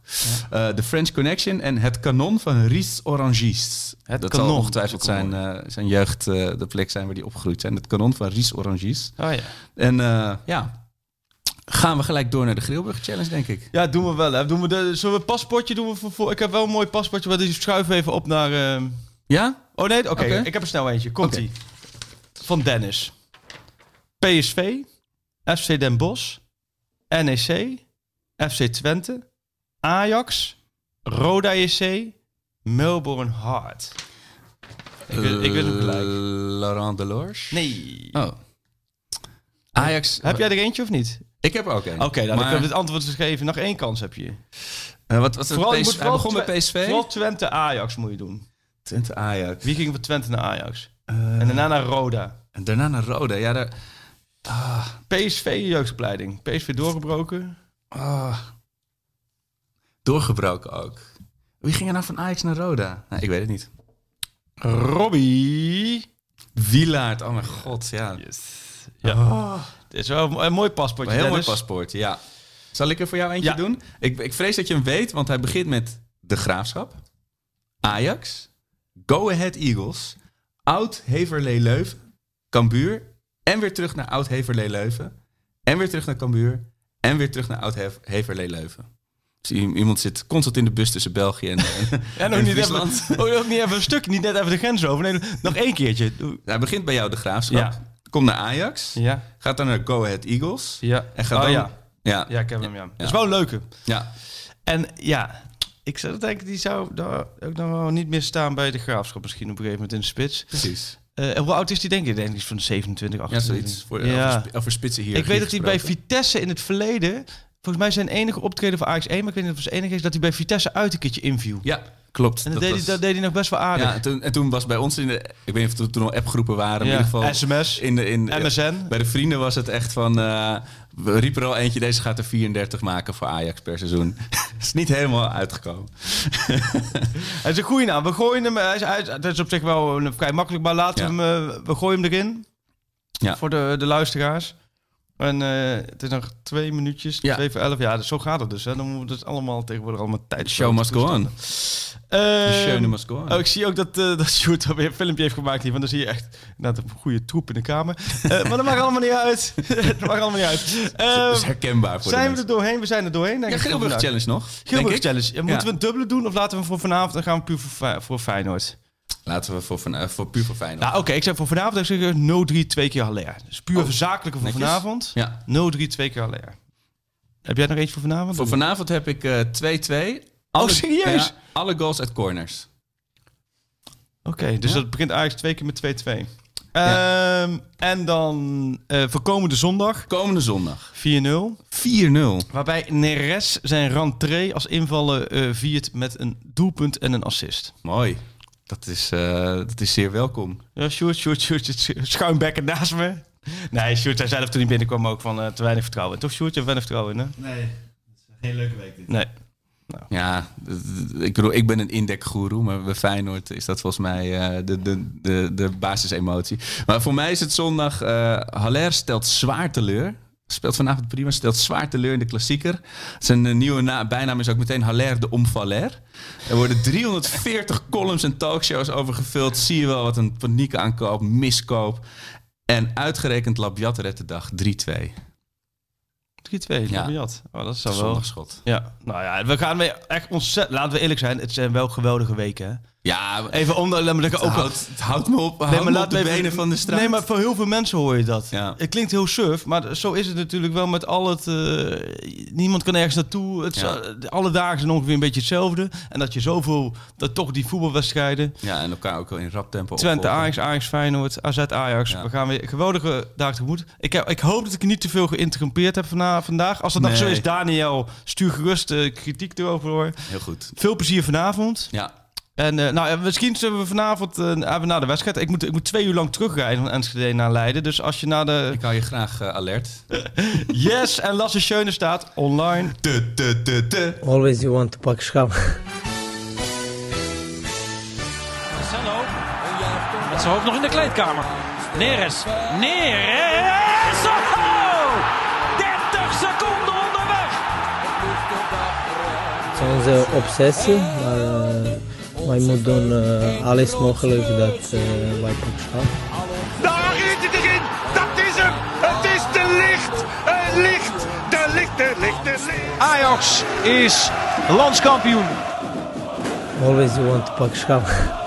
Eh, The French Connection en Het Kanon van Ries Orangies. Het dat Kanon, zal ongetwijfeld dat is ook zijn, eh, zijn jeugd, eh, de plek zijn waar die opgegroeid zijn. Het Kanon van Ries Orangies. Oh ja. En eh, ja, gaan we gelijk door naar de Grillburg Challenge, denk ik. Ja, doen we wel. Hè. Doen we de, zullen we een paspoortje doen? We voor, voor- ik heb wel een mooi paspoortje, maar die schuiven even op naar... ehm, Ja? Oh nee, oké. Oké. Ik heb er snel eentje. Komt-ie. Van Dennis. PSV, FC Den Bosch, NEC, FC Twente, Ajax, Roda JC, Melbourne Heart. Ik, weet- ik weet hem gelijk. Laurent Delors? Nee. Oh. Ajax. Heb jij er eentje of niet? Ik heb er ook een. Oké, dan Maar, ik heb het antwoord gegeven. Nog één kans heb je. eh, wat was het? Vooral, je PS moet hij begon met PSV. Vooral Twente Ajax moet je doen. Twente Ajax. Wie ging van Twente naar Ajax? Eh, En daarna naar Roda. en daarna naar Roda. Ja, daar... PSV jeugdopleiding. PSV doorgebroken. Ah. doorgebroken ook. Wie ging er nou van Ajax naar Roda? Nou, ik weet het niet. Robbie. Wielaard, oh mijn god, ja. Ja. Dit is wel een mooi paspoortje. Een heel mooi paspoort, ja. Zal ik er voor jou eentje Ja. doen? Ik, ik vrees dat je hem weet, want hij begint met de Graafschap, Ajax, Go Ahead Eagles, Oud Heverlee Leuven, Cambuur en weer terug naar Oud Heverlee Leuven en weer terug naar Cambuur en weer terug naar Oud Hev- Heverlee Leuven. Dus iemand zit constant in de bus tussen België en, ook en niet, even, Friesland. ook niet even een stuk, niet net even de grens over. Nee, nog één keertje. Hij begint bij jou de Graafschap, Ja. komt naar Ajax, Ja. gaat dan naar Go Ahead Eagles Ja. en gaat Oh, dan... ja. Ja, Ja, ik heb hem, ja. Dat is wel een leuke. ja. En ja, ik zou denken, die zou daar ook nog wel niet meer staan bij de graafschap misschien op een gegeven moment in de spits. precies. Eh, hoe oud is die denk ik? Ik Denk is van de 27, Ja, 28. zoiets. Voor, Ja. over, sp- over spitsen hier. Ik weet dat hij bij Vitesse in het verleden... Volgens mij zijn enige optreden voor Ajax 1, maar ik weet niet of het enige is... dat hij bij Vitesse uit een keertje inviel. Ja, klopt. En dat, deed, was- hij, dat deed hij nog best wel aardig. ja, en, toen, en toen was bij ons in de... Ik weet niet of er toen al appgroepen waren. Ja. In ieder geval SMS, in de, in, MSN. Bij de vrienden was het echt van... eh, we riepen er al eentje, deze gaat er 34 maken voor Ajax per seizoen. is niet helemaal uitgekomen. Hij is een goede naam. We gooien hem. Hij is, dat is op zich wel een- vrij makkelijk, maar laten we hem. eh, we gooien hem erin. Ja. Voor de, de luisteraars. En eh, het is nog twee minuutjes, Ja. twee voor elf. Ja, dus zo gaat het dus. Hè. Dan moeten we dus allemaal tegenwoordig allemaal tijd. Show must go on. De show must go on. Oh, ik zie ook dat, eh dat Sjoerd alweer een filmpje heeft gemaakt hiervan. Dan zie je echt inderdaad een goede troep in de kamer. Eh, maar dat maakt allemaal niet uit. dat maakt allemaal niet uit. Dat Eh, is herkenbaar voor zijn de we er doorheen? We zijn er doorheen. denk Ja, Vandaag. Challenge nog. Gilburg. Challenge. Ja, Moeten we een dubbele doen of laten we voor vanavond? Dan gaan we puur voor, voor Feyenoord. Laten we voor, van, eh, voor puur voor Feyenoord. Nou, oké, ik zeg voor vanavond ik zeg 0-3 twee keer Haller. Dus puur Oh, verzakelijke voor netjes. vanavond. ja. 0-3 twee keer Haller. Heb jij nog eentje voor vanavond? Voor vanavond heb ik eh, 2-2. Oh, Alle- serieus? Ja, alle goals uit corners. Oké, dus Ja. dat begint eigenlijk twee keer met 2-2. Ja. Ehm, en dan eh voor komende zondag 4-0. Komende zondag. 4-0. Waarbij Neres zijn rentree als invaller eh, viert met een doelpunt en een assist. Mooi. Dat is, eh, dat is zeer welkom. Ja, Sjoerd, Sjoerd, Sjoerd, schuimbekken naast me. Nee, Sjoerd zei zelf toen hij binnenkwam ook van eh, te weinig vertrouwen. Toch Sjoerd, je hebt weinig vertrouwen in, hè? Nee, het is geen leuke week dit. Nee. Nou. Ja, ik bedoel, ik ben een indekgoeroe, maar bij Feyenoord is dat volgens mij uh, de, de, de, de basisemotie. Maar voor mij is het zondag, uh, Haller stelt zwaar teleur. Speelt vanavond prima, stelt zwaar teleur in de klassieker. Zijn nieuwe bijnaam is ook meteen Haller de Omvaller. Er worden 340 columns en talkshows over gevuld. Zie je wel wat een paniekaankoop, miskoop. En uitgerekend Labiat redt de dag 3-2. 3-2, ja. Oh, dat is wel... schot. Ja, nou ja, we gaan weer echt ontzettend... Laten we eerlijk zijn, het zijn wel geweldige weken, hè? Ja, even om de, het, ook het houdt me op, nee, maar laat de benen van de straat. Nee, maar voor heel veel mensen hoor je dat. Ja. Het klinkt heel surf, maar zo is het natuurlijk wel met al het... Uh, niemand kan ergens naartoe. Het, ja. Alle dagen zijn ongeveer een beetje hetzelfde. En dat je zoveel, dat toch die voetbalwedstrijden... Ja, en elkaar ook wel in rap tempo Twente, Ajax, Ajax, Feyenoord, AZ, Ajax. We gaan weer geweldige dagen tegemoet. Ik, heb, ik hoop dat ik niet te veel geïnterrumpeerd heb vandaag. Als dat nog zo is, Daniel, stuur gerust uh, kritiek erover hoor. Heel goed. Veel plezier vanavond. Ja. En uh, nou, misschien zullen we vanavond uh, na de wedstrijd. Ik moet, ik moet twee uur lang terugrijden van Enschede naar Leiden. Dus als je naar de. Ik hou je graag uh, alert. yes, en Lasse Schöne staat online. Always you want to pak schap. Marcelo. Met zijn hoofd nog in de kleedkamer. Neres. Neres. Oh! 30 seconden onderweg. Het is onze obsessie, maar wij moeten doen uh, alles mogelijk dat uh, wij staan. Daar is het erin! Dat is hem! Het is de licht! Het licht! De licht, de licht, de licht! Ajax is landskampioen. Always you want to pak schap.